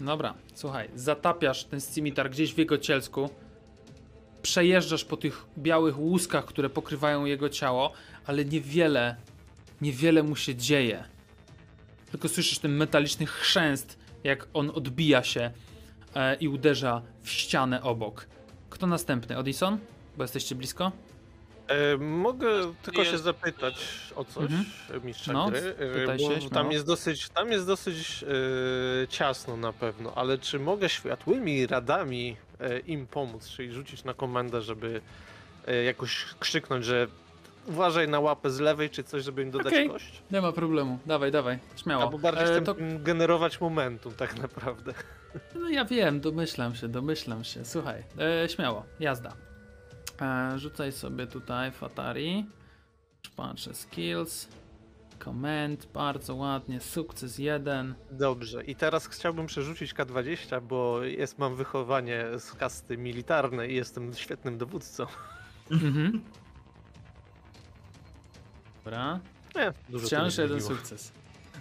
Dobra, słuchaj, zatapiasz ten scimitar gdzieś w jego cielsku, przejeżdżasz po tych białych łuskach, które pokrywają jego ciało, ale niewiele, niewiele mu się dzieje. Tylko słyszysz ten metaliczny chrzęst, jak on odbija się e, i uderza w ścianę obok. Kto następny? Odison? Bo jesteście blisko? E, mogę tylko się jest- zapytać o coś Mhm. mistrza No, gry, e, bo się, tam jest dosyć, tam jest dosyć e, ciasno na pewno, ale czy mogę światłymi radami e, im pomóc, czyli rzucić na komendę, żeby e, jakoś krzyknąć, że uważaj na łapę z lewej czy coś, żeby im dodać Okej. kość? Nie ma problemu, dawaj, dawaj, śmiało. Albo bardziej E, to generować momentum tak naprawdę. No ja wiem, domyślam się, domyślam się. Słuchaj, e, śmiało, jazda. E, rzucaj sobie tutaj Fatari. Patrzę, skills. Command, bardzo ładnie, sukces jeden. Dobrze, i teraz chciałbym przerzucić K20, bo jest, mam wychowanie z kasty militarnej i jestem świetnym dowódcą. Mhm. Dobra, Nie, dużo wciąż nie jeden sukces.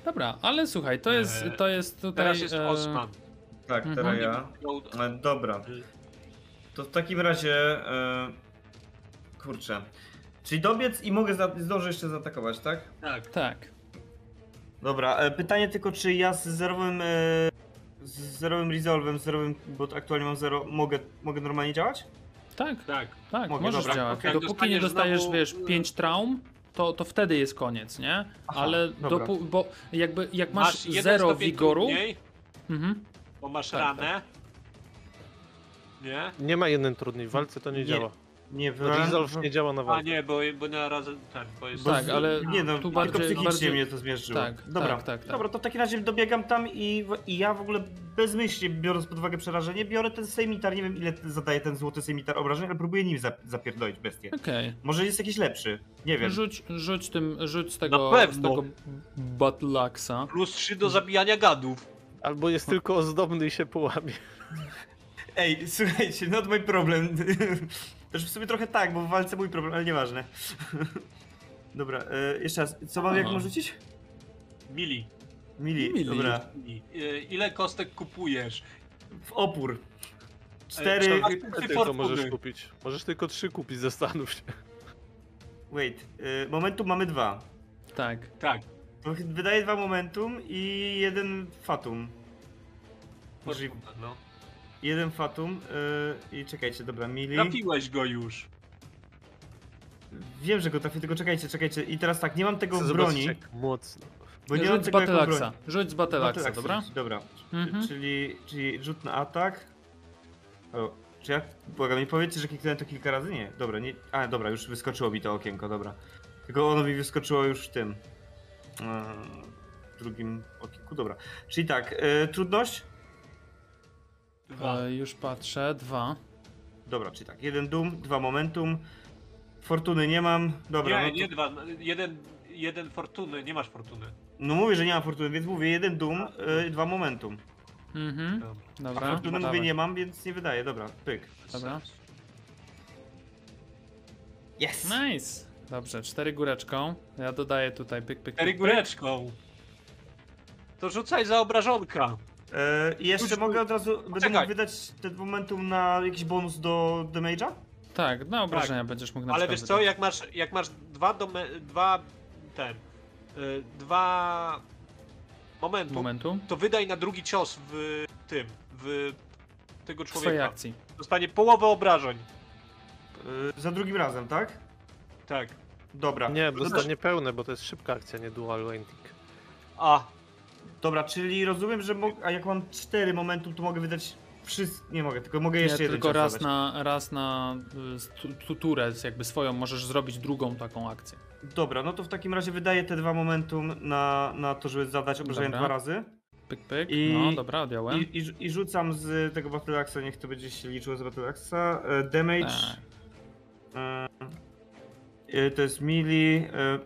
Dobra, ale słuchaj, to jest, Eee, to jest tutaj... Teraz jest e, Osman. Tak, Mhm. teraz ja. Go- E, Dobra. To w takim razie. E, kurczę. Czyli dobiec i mogę za, zdążę jeszcze zaatakować, tak? Tak. Tak. Dobra, pytanie tylko, czy ja z zerowym. Z zerowym resolvem, z zerowym, bo aktualnie mam zero, mogę, mogę normalnie działać? Tak, Tak. tak, Mogę, możesz dobra, działać. okej. Dopóki nie dostajesz, znowu- wiesz, 5 traum, to, to wtedy jest koniec, nie? Aha, Ale dopó- bo jakby jak masz, Masz zero wigoru, mhm, bo masz Tak, ranę. Nie? Nie ma jeden trudniej, w walce to nie, Nie. działa. Nie, No, Resolve nie działa na A walkę. nie, bo, bo na razem ten, bo jest... Bo Tak, z- ale Nie no, tu bardziej- tylko psychicznie bardziej- mnie to zmierzyło. Tak, Dobra, tak, tak, tak. Dobra, to w takim razie dobiegam tam i, i ja w ogóle bezmyślnie, biorąc pod uwagę przerażenie, biorę ten sejmitar, nie wiem ile zadaje ten złoty sejmitar obrażeń, ale próbuję nim zap zapierdolić bestię. Okej. Może jest jakiś lepszy, nie wiem. Rzuć, rzuć tym, rzuć z tego, Na z pewno. tego Battle Axa. Plus 3 do zabijania gadów. Albo jest tylko ozdobny i się połamie. Ej, słuchajcie, not my problem. Też w sumie trochę tak, bo w walce mój problem, ale nieważne. [LAUGHS] Dobra, e, jeszcze raz, co mam, jak Aha. mam rzucić? Mili. Mili, Mili. dobra. Mili. E, Ile kostek kupujesz? W opór. Ej, Cztery... trzeba- Ty Ty tylko fortuny. możesz kupić. Możesz tylko trzy kupić, zastanów się. Wait, e, momentum mamy dwa. Tak. Tak. To wydaje dwa momentum i jeden fatum. Może Fortuna, no. Jeden fatum yy, i czekajcie, dobra, mili. Trafiłeś go już. Wiem, że go trafię, tylko czekajcie, czekajcie. I teraz tak, nie mam tego Chcę w zobaczyć, broni, jak mocno. bo nie mam Rzuć z tego jako Battle broń. Axa. Rzuć z Battle Battle Axa, Axe dobra? Dobra, Mhm. czyli, czyli rzut na atak. O, czy ja, błagam, nie powiedzcie, że kliknąłem to kilka razy? Nie, dobra, nie, a dobra, już wyskoczyło mi to okienko, dobra. Tylko ono mi wyskoczyło już w tym, yy, drugim okienku, dobra. Czyli tak, yy, trudność? Dwa. E, już patrzę. Dwa. Dobra, czyli tak, jeden dum, dwa momentum. Fortuny nie mam. Dobra, nie, no, to, nie dwa. Jeden, jeden fortuny, nie masz fortuny. no mówię, że nie mam fortuny, więc mówię jeden dum, y, dwa momentum. Mhm. Dobra. A Dobra. fortuny mówię dawaj. nie mam, więc nie wydaje. Dobra, pyk. Dobra. Yes! Nice. Dobrze, cztery góreczką. Ja dodaję tutaj pyk, pyk, Cztery pyk, pyk. góreczką. To rzucaj za obrażonka. E, I jeszcze Już- mogę od razu, będę Czekaj. mógł wydać ten momentum na jakiś bonus do damage'a? Tak, na obrażenia będziesz mógł na Ale przykład wiesz co, wydać. jak masz, jak masz dwa dome, dwa ten, y, dwa momentum, Momentu. to wydaj na drugi cios w tym, w tego W swojej człowieka. akcji. Dostanie połowę obrażeń. E, za drugim razem, tak? Tak. Dobra. Nie, No dostanie pełne, bo to jest szybka akcja, nie dual wending. A, Dobra, czyli rozumiem, że mo- a jak mam cztery momentum, to mogę wydać wszystkie. Nie mogę, tylko mogę Nie, jeszcze jeden tylko raz na, raz na y, stu- tu- turę, jakby swoją, możesz zrobić drugą taką akcję. Dobra, no to w takim razie wydaję te dwa momentum na, na to, żeby zadać obrażenia Dobra. dwa razy. Pyk, pyk. I- No, dobra, odjąłem. I, i, I rzucam z tego Battle Axa, niech to będzie się liczyło z Battle Axa. E, damage. Tak. E, e, to jest mili. E,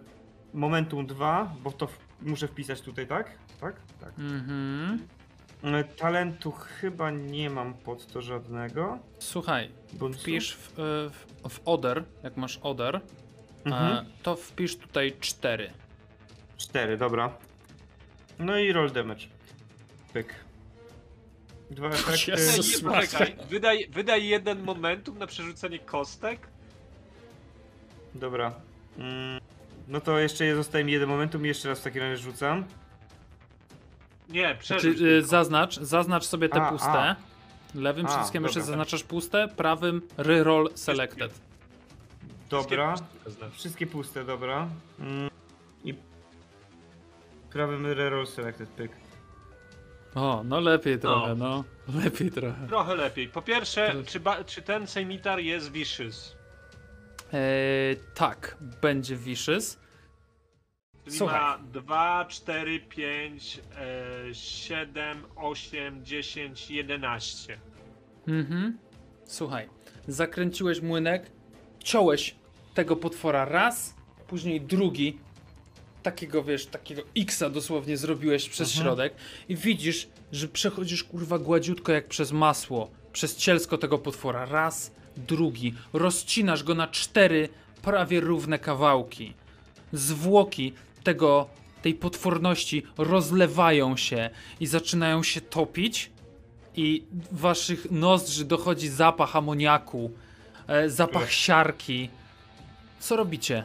momentum 2, bo to w, muszę wpisać tutaj, tak? Tak? Tak. Mhm. E, talentu chyba nie mam pod to żadnego. Słuchaj, Bonusu. wpisz w, y, w, w order, jak masz order, Mhm. e, to wpisz tutaj 4. 4, dobra. No i roll damage. Pyk. Dwa [LAUGHS] efekty. Jezus. nie, poczekaj, wydaj, wydaj jeden momentum na przerzucenie kostek. Dobra. Mm, no to jeszcze zostaje mi jeden momentum i jeszcze raz w takim razie rzucam. Nie, przerzuć. Znaczy, y, tylko. zaznacz, zaznacz sobie te A, puste. a. Lewym A, przyciskiem jeszcze zaznaczasz puste, prawym reroll selected. Dobra. Wszystkie puste, dobra. Mm, I prawym reroll selected, pyk. O, no lepiej trochę, no. [LAUGHS] Lepiej trochę. Trochę lepiej. Po pierwsze, Trochę. czy, czy ten sejmitar jest vicious? Eee, tak, będzie vicious. Czyli Słuchaj. ma 2, 4, 5, e, 7, 8, 10, 11. Mhm. Słuchaj, zakręciłeś młynek, ciąłeś tego potwora raz, później drugi. Takiego, wiesz, takiego X-a dosłownie zrobiłeś przez Mhm. środek i widzisz, że przechodzisz kurwa gładziutko jak przez masło, przez cielsko tego potwora. Raz, drugi. Rozcinasz go na cztery prawie równe kawałki. Zwłoki tego, tej potworności rozlewają się i zaczynają się topić i waszych nozdrzy dochodzi zapach amoniaku, e, zapach siarki. Co robicie?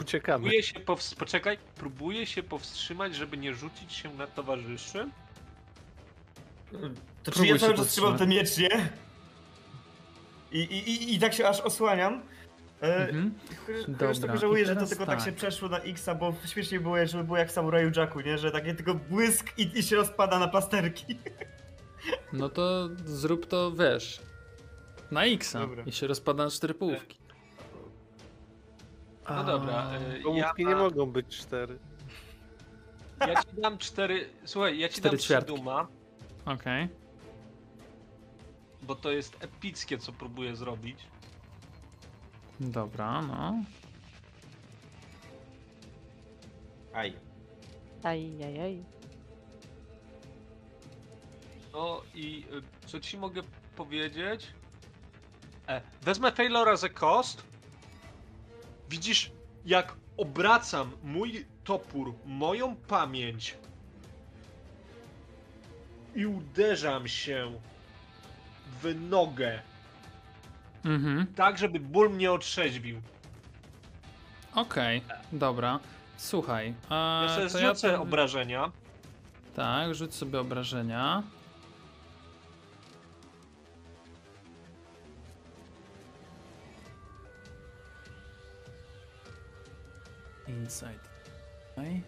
Uciekamy. Próbuję się powst- poczekaj, próbuję się powstrzymać, żeby nie rzucić się na towarzyszy. To czy Próbuj ja się cały czas trzymam ten miecz, nie? I, i, i, I tak się aż osłaniam. E, Mhm. Chociaż trochę żałuję, że to tylko tak. tak. się przeszło na X-a, bo śmiesznie było, żeby było jak w Samuraju Jacku, nie? Że takie tylko błysk i, i się rozpada na plasterki. [LAUGHS] No to zrób to, wiesz. Na X Dobra. i się rozpada na cztery połówki. No dobra, e, ja, Komórki nie mogą być cztery. ja ci dam cztery. Słuchaj, ja ci Cztery dam trzy ćwiartki. duma, Okej. bo to jest epickie, co próbuję zrobić. Dobra, no. Aj. Ajajaj. No i y, co ci mogę powiedzieć? E, wezmę Failora za kost. Widzisz, jak obracam mój topór, moją pamięć i uderzam się w nogę, Mhm. tak żeby ból mnie otrzeźwił. Okej, dobra. Słuchaj. A, Ja sobie zrzucę to- obrażenia. Tak, rzuć sobie obrażenia. Inside. Okay.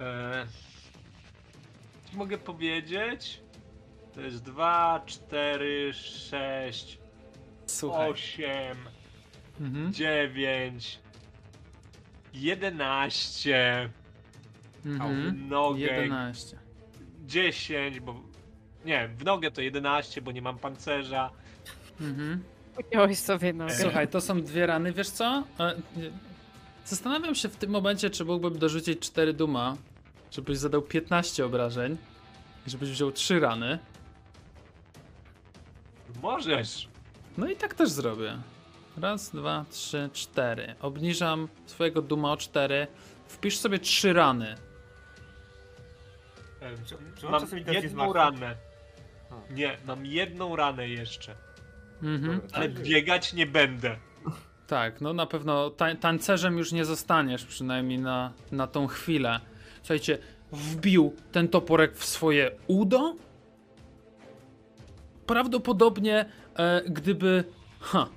E, co mogę powiedzieć? To jest 2, 4, 6, Słuchaj. 8, Mhm. 9, 11, a Mhm. w nogę 11. 10, bo... Nie, w nogę to 11, bo nie mam pancerza. Mhm. Ująłeś sobie nogę. Słuchaj, to są dwie rany, wiesz co? Zastanawiam się w tym momencie, czy mógłbym dorzucić 4 duma, żebyś zadał 15 obrażeń i żebyś wziął 3 rany. Możesz. No i tak też zrobię. Raz, dwa, trzy, cztery. Obniżam swojego duma o 4. Wpisz sobie 3 rany. E, czy mam jedną ranę. Nie, mam jedną ranę jeszcze. Mhm. Ale tak. biegać nie będę. Tak, no na pewno tań tancerzem już nie zostaniesz, przynajmniej na, na tą chwilę. Słuchajcie, wbił ten toporek w swoje udo? Prawdopodobnie, e, gdyby. Ha,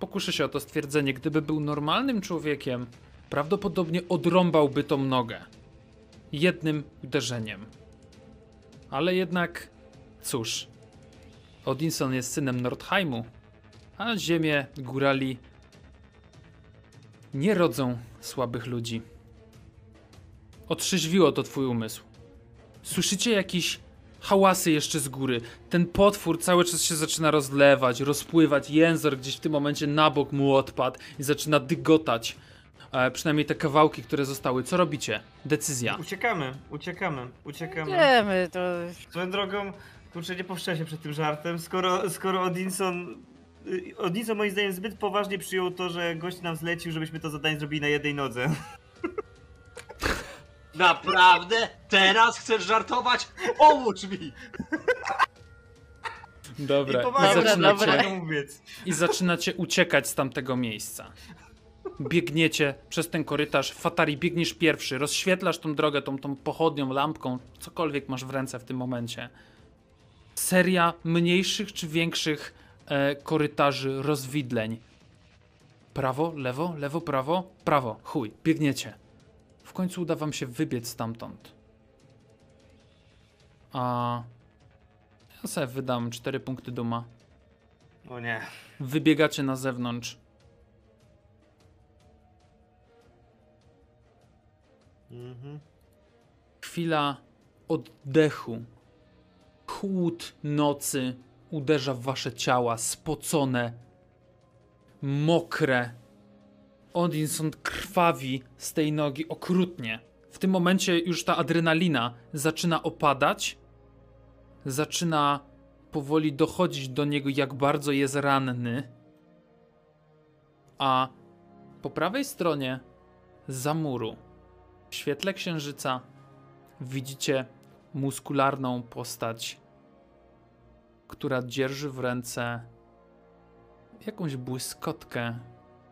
pokuszę się o to stwierdzenie. Gdyby był normalnym człowiekiem, prawdopodobnie odrąbałby tą nogę. Jednym uderzeniem. Ale jednak, cóż. Odinson jest synem Nordheimu, a ziemię górali nie rodzą słabych ludzi. Otrzeźwiło to twój umysł. Słyszycie jakieś hałasy jeszcze z góry. Ten potwór cały czas się zaczyna rozlewać, rozpływać. Jęzor gdzieś w tym momencie na bok mu odpadł i zaczyna dygotać. E, przynajmniej te kawałki, które zostały. Co robicie? Decyzja. Uciekamy, uciekamy, uciekamy. Wiemy, to... Swoją drogą, kurczę, nie powstrzymaj się przed tym żartem, skoro, skoro Odinson... y, Odinson moim zdaniem zbyt poważnie przyjął to, że gość nam zlecił, żebyśmy to zadanie zrobili na jednej nodze. [LAUGHS] Naprawdę? Teraz chcesz żartować? Pomóż mi! Dobra, I i, zaczynacie, dobra. i zaczynacie uciekać z tamtego miejsca. Biegniecie przez ten korytarz. Fatari, biegniesz pierwszy, rozświetlasz tą drogę tą, tą pochodnią, lampką, cokolwiek masz w ręce w tym momencie. Seria mniejszych czy większych e, korytarzy, rozwidleń. Prawo, lewo, lewo, prawo, prawo. Chuj, biegniecie. W końcu uda wam się wybiec stamtąd. A ja sobie wydam 4 punkty duma. O nie. Wybiegacie na zewnątrz. Mhm. Chwila oddechu. Chłód nocy uderza w wasze ciała, spocone, mokre. Odinson krwawi z tej nogi okrutnie. W tym momencie już ta adrenalina zaczyna opadać. Zaczyna powoli dochodzić do niego, jak bardzo jest ranny. A po prawej stronie za muru, w świetle księżyca, widzicie muskularną postać, która dzierży w ręce jakąś błyskotkę,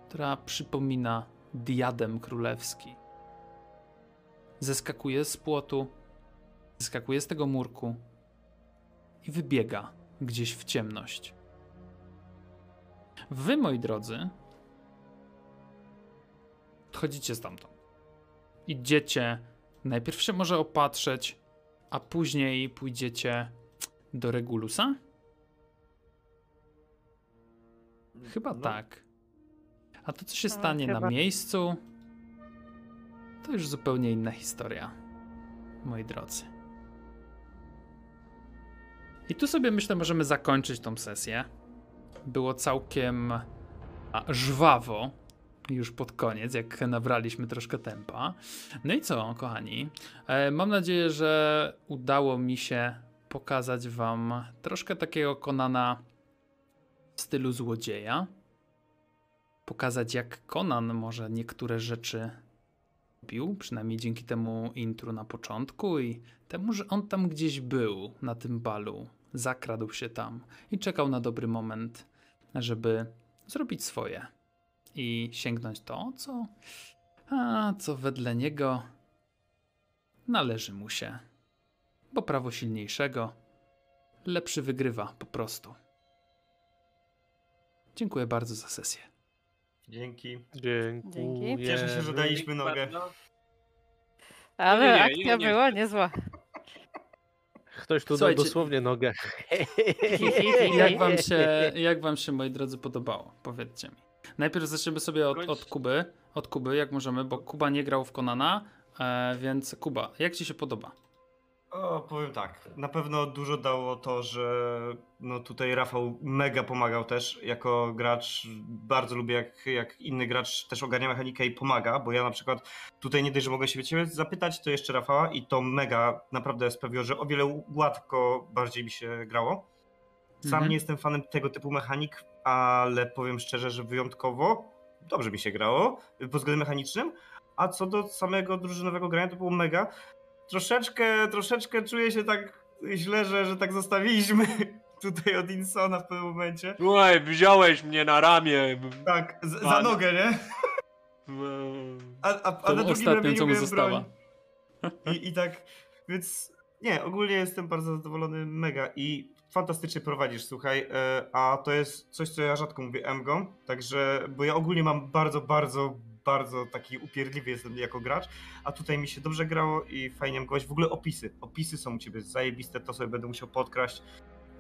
która przypomina diadem królewski. zeskakuje z płotu, zeskakuje z tego murku i wybiega gdzieś w ciemność. Wy, moi drodzy, odchodzicie stamtąd. Idziecie najpierw się może opatrzeć, a później pójdziecie do Regulusa? Chyba No. tak. A to, co się No, stanie na miejscu, to już zupełnie inna historia, moi drodzy. I tu sobie myślę, możemy zakończyć tą sesję. Było całkiem żwawo już pod koniec, jak nabraliśmy troszkę tempa. No i co, kochani? E, mam nadzieję, że udało mi się pokazać wam troszkę takiego Konana w stylu złodzieja. Pokazać, jak Conan może niektóre rzeczy robił, przynajmniej dzięki temu intru na początku i temu, że on tam gdzieś był na tym balu, zakradł się tam i czekał na dobry moment, żeby zrobić swoje i sięgnąć to, co, a, co wedle niego należy mu się. Bo prawo silniejszego lepszy wygrywa po prostu. Dziękuję bardzo za sesję. Dzięki. Dziękuję. Cieszę się, że daliśmy nogę. Bardzo. Ale nie, nie, akcja ja nie była niezła. Ktoś tu dał dosłownie nogę. [LAUGHS] Jak wam się, [LAUGHS] jak wam się moi drodzy, podobało? Powiedzcie mi. Najpierw zaczniemy sobie od, od Kuby. Od Kuby, jak możemy, bo Kuba nie grał w Konana, e, więc Kuba, jak ci się podoba? O, powiem tak. Na pewno dużo dało to, że no tutaj Rafał mega pomagał też jako gracz. Bardzo lubię, jak, jak inny gracz też ogarnia mechanikę i pomaga, bo ja na przykład tutaj nie dość, że mogę się ciebie zapytać, to jeszcze Rafała i to mega naprawdę sprawiło, że o wiele gładko bardziej mi się grało. Sam Mhm. nie jestem fanem tego typu mechanik, ale powiem szczerze, że wyjątkowo dobrze mi się grało pod względem mechanicznym. A co do samego drużynowego grania, to było mega. Troszeczkę, troszeczkę czuję się tak źle, że, że tak zostawiliśmy [LAUGHS] tutaj od Insona w pewnym momencie. Słuchaj, wziąłeś mnie na ramię. Tak, z, za nogę, nie? A, a, a Tą na drugim ramieniu co mu została. I, I tak, więc nie, ogólnie jestem bardzo zadowolony, mega i fantastycznie prowadzisz, słuchaj, e, a to jest coś, co ja rzadko mówię Emgo, także, bo ja ogólnie mam bardzo, bardzo, bardzo taki upierdliwy jestem jako gracz, a tutaj mi się dobrze grało i fajnie mgłać. W ogóle opisy, opisy są u ciebie zajebiste, to sobie będę musiał podkraść,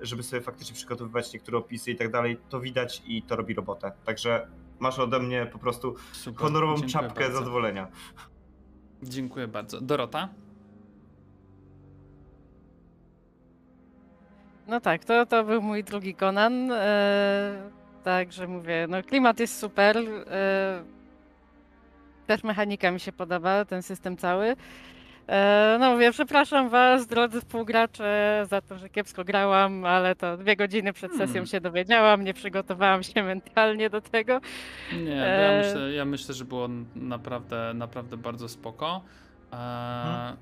żeby sobie faktycznie przygotowywać niektóre opisy i tak dalej, to widać i to robi robotę, także masz ode mnie po prostu Super. honorową czapkę bardzo. zadowolenia. Dziękuję bardzo. Dorota? No tak, to, to był mój drugi Conan. E, także mówię, no klimat jest super. E, też mechanika mi się podoba, ten system cały. E, no mówię, przepraszam was, drodzy współgracze, za to, że kiepsko grałam, ale to dwie godziny przed sesją Hmm. się dowiedziałam, nie przygotowałam się [LAUGHS] mentalnie do tego. Nie, ja E, myślę, ja myślę, że było naprawdę, naprawdę bardzo spoko. E, Mhm.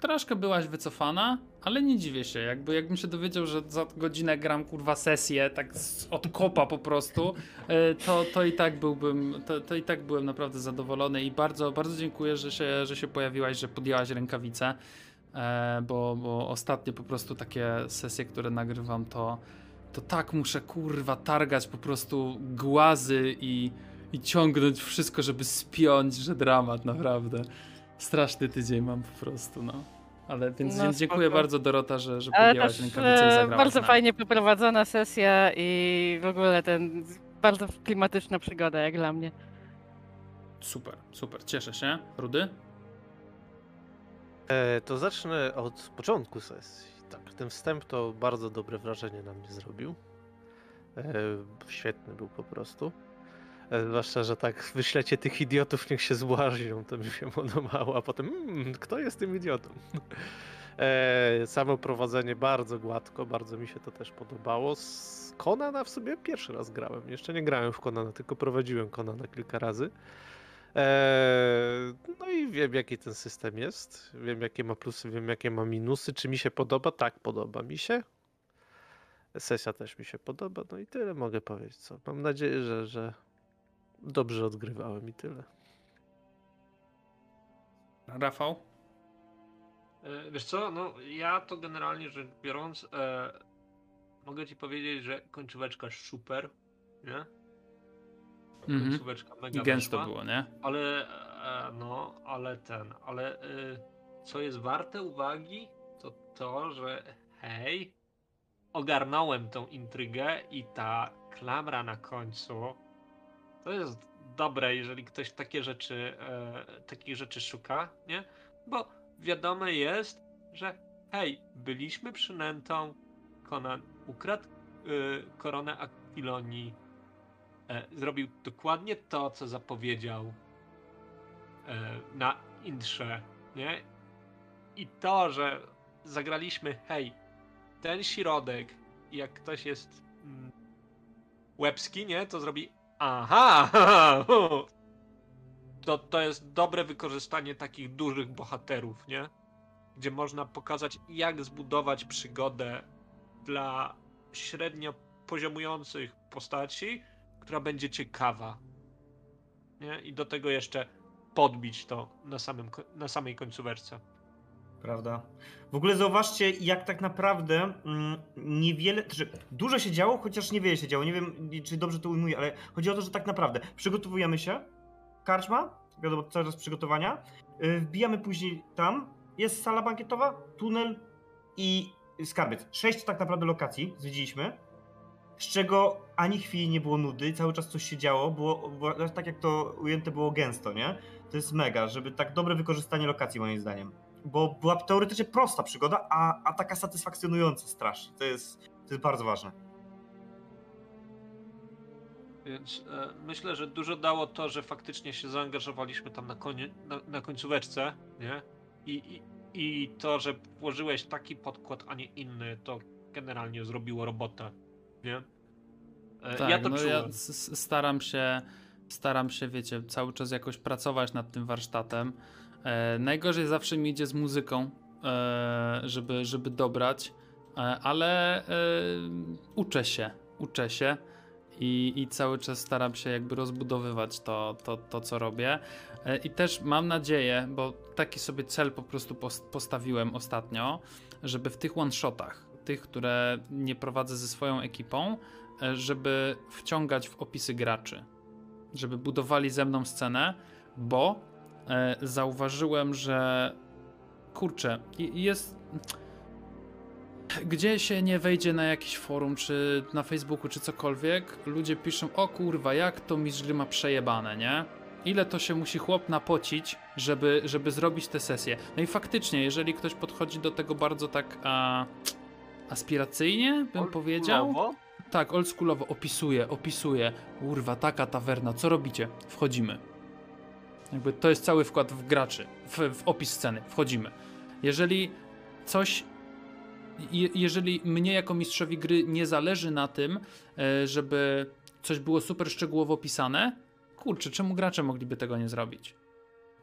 Troszkę byłaś wycofana, ale nie dziwię się. Jakby, jakbym się dowiedział, że za godzinę gram kurwa sesję, tak od kopa po prostu, e, to, to i tak byłbym, to, to i tak byłem naprawdę zadowolony i bardzo, bardzo dziękuję, że się, że się pojawiłaś, że podjęłaś rękawice, e, bo, bo ostatnie po prostu takie sesje, które nagrywam, to, to tak muszę kurwa targać po prostu głazy i, i ciągnąć wszystko, żeby spiąć, że dramat naprawdę. Straszny tydzień mam po prostu, no. Ale więc, No, więc dziękuję bardzo Dorota, że, że podjęłaś rękawice i e, zagrałaś bardzo fajnie poprowadzona sesja i w ogóle ten bardzo klimatyczna przygoda jak dla mnie. Super, super, cieszę się. Rudy? E, to zacznę od początku sesji. Tak, ten wstęp to bardzo dobre wrażenie na mnie zrobił. E, świetny był po prostu. E, zwłaszcza, że tak wyślecie tych idiotów, niech się zbłaźnią, to mi się [LAUGHS] podobało, a potem mm, kto jest tym idiotą? [LAUGHS] E, samo prowadzenie bardzo gładko, bardzo mi się to też podobało. Z Konana w sobie pierwszy raz grałem. Jeszcze nie grałem w Konana, tylko prowadziłem Konana kilka razy. Eee, no i wiem, jaki ten system jest. Wiem, jakie ma plusy, wiem, jakie ma minusy. Czy mi się podoba? Tak, podoba mi się. Sesja też mi się podoba. No i tyle mogę powiedzieć. Co? Mam nadzieję, że, że dobrze odgrywałem i tyle. Rafał? E, Wiesz co, no ja to generalnie rzecz biorąc e, mogę ci powiedzieć, że końcóweczka super, nie? Mhm. Końcóweczka mega Gęsto weszła, było, nie? Ale e, no, ale ten, ale e, co jest warte uwagi, to to, że hej, ogarnąłem tą intrygę i ta klamra na końcu to jest dobre, jeżeli ktoś takie rzeczy, e, takich rzeczy szuka, nie? Bo wiadome jest, że hej, byliśmy przynętą, Conan ukradł y, koronę Aquilonii, e, zrobił dokładnie to, co zapowiedział e, na intrze, nie? I to, że zagraliśmy, hej, ten środek, jak ktoś jest mm, łebski, nie, to zrobi aha, [LAUGHS] to, to jest dobre wykorzystanie takich dużych bohaterów, nie? Gdzie można pokazać, jak zbudować przygodę dla średnio poziomujących postaci, która będzie ciekawa. Nie? I do tego jeszcze podbić to na, samym, na samej końcóweczce. Prawda. W ogóle zauważcie, jak tak naprawdę mm, niewiele, znaczy dużo się działo, chociaż niewiele się działo. Nie wiem, czy dobrze to ujmuję, ale chodzi o to, że tak naprawdę przygotowujemy się, karczma, wiadomo, cały czas przygotowania, yy, wbijamy później tam, jest sala bankietowa, tunel i skarbiec. Sześć tak naprawdę lokacji zwiedziliśmy, z czego ani chwili nie było nudy, cały czas coś się działo, było, było tak jak to ujęte było gęsto, nie? To jest mega, żeby tak dobre wykorzystanie lokacji moim zdaniem bo była teoretycznie prosta przygoda, a, a taka satysfakcjonująca strasznie. To jest, to jest bardzo ważne. Więc e, myślę, że dużo dało to, że faktycznie się zaangażowaliśmy tam na, konie, na, na końcóweczce, nie? I, i, I to, że włożyłeś taki podkład, a nie inny, to generalnie zrobiło robotę, nie? E, Tak, ja to no czułem. ja staram się, staram się, wiecie, cały czas jakoś pracować nad tym warsztatem. E, najgorzej zawsze mi idzie z muzyką, e, żeby, żeby dobrać, e, ale e, uczę się, uczę się i, i cały czas staram się jakby rozbudowywać to, to, to co robię. E, I też mam nadzieję, bo taki sobie cel po prostu pos- postawiłem ostatnio, żeby w tych one-shotach, tych, które nie prowadzę ze swoją ekipą, e, żeby wciągać w opisy graczy, żeby budowali ze mną scenę, bo zauważyłem, że kurczę, jest. Gdzie się nie wejdzie na jakiś forum, czy na Facebooku, czy cokolwiek, ludzie piszą: O kurwa, jak to gry ma przejebane, nie? Ile to się musi chłop napocić, żeby, żeby zrobić tę sesję. No i faktycznie, jeżeli ktoś podchodzi do tego bardzo tak a, aspiracyjnie, bym powiedział. Tak, oldschoolowo opisuje, opisuje. Kurwa, taka tawerna, co robicie? Wchodzimy. Jakby to jest cały wkład w graczy, w, w opis sceny. Wchodzimy. Jeżeli coś. Je, jeżeli mnie jako mistrzowi gry nie zależy na tym, e, żeby coś było super szczegółowo opisane, kurczę, czemu gracze mogliby tego nie zrobić?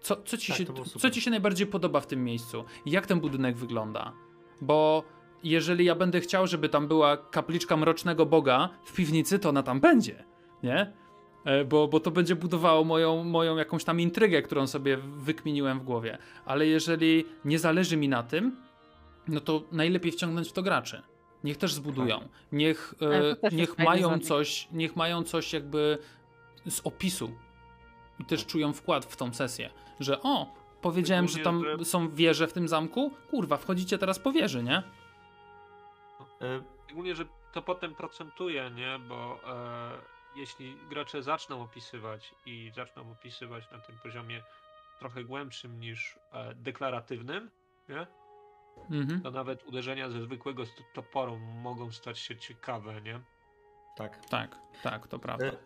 Co, co, ci, Tak, się, co ci się najbardziej podoba w tym miejscu? Jak ten budynek wygląda? Bo jeżeli ja będę chciał, żeby tam była kapliczka mrocznego boga w piwnicy, to ona tam będzie, nie? E, Bo, bo to będzie budowało moją, moją jakąś tam intrygę, którą sobie wykminiłem w głowie. Ale jeżeli nie zależy mi na tym, no to najlepiej wciągnąć w to graczy. Niech też zbudują. Niech, e, niech mają coś, niech mają coś jakby z opisu. I też czują wkład w tą sesję. Że o, powiedziałem, że tam są wieże w tym zamku. Kurwa, wchodzicie teraz po wieży, nie? E, Szczególnie, że to potem procentuje, nie? Bo e, jeśli gracze zaczną opisywać i zaczną opisywać na tym poziomie trochę głębszym niż e, deklaratywnym, nie? Mhm. To nawet uderzenia ze zwykłego toporu mogą stać się ciekawe, nie? tak. Tak, tak, to prawda. E,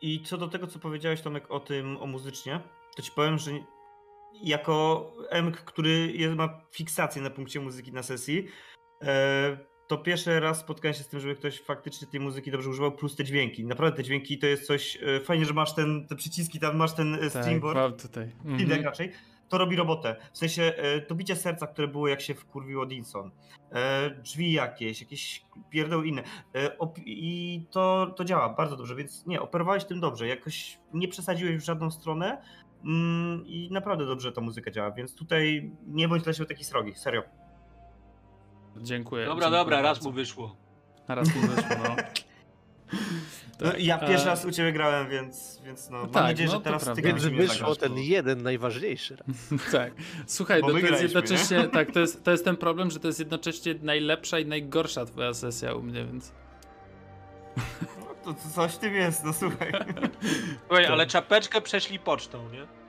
I co do tego, co powiedziałeś Tomek o tym, o muzycznie, to ci powiem, że jako Emk, który jest, ma fiksację na punkcie muzyki na sesji, e, to pierwszy raz spotkałem się z tym, żeby ktoś faktycznie tej muzyki dobrze używał, plus te dźwięki. Naprawdę te dźwięki to jest coś, e, fajnie, że masz ten, te przyciski, tam masz ten streamboard, mam tutaj. Mhm. raczej, to robi robotę. W sensie e, to bicie serca, które było jak się wkurwił Odinson, e, drzwi jakieś, jakieś pierdoły inne i to, to działa bardzo dobrze, więc nie, operowałeś tym dobrze, jakoś nie przesadziłeś w żadną stronę, Mm, I naprawdę dobrze ta muzyka działa, więc tutaj nie bądź dla siebie taki srogi, serio. Dziękuję. Dobra, dziękuję dobra, raz bardzo. mu wyszło. Raz mi wyszło, no. [LAUGHS] No, Tak, ja pierwszy e, raz u ciebie grałem, więc, więc no, mam tak, nadzieję, no że teraz ty Więc wyszło zagrasz, ten jeden najważniejszy raz. [LAUGHS] Tak. Słuchaj, no to jest jednocześnie, tak, to jest, to jest ten problem, że to jest jednocześnie najlepsza i najgorsza twoja sesja u mnie, więc... No, to, to coś w tym jest, no słuchaj. Słuchaj, Tak. ale czapeczkę przeszli pocztą, nie?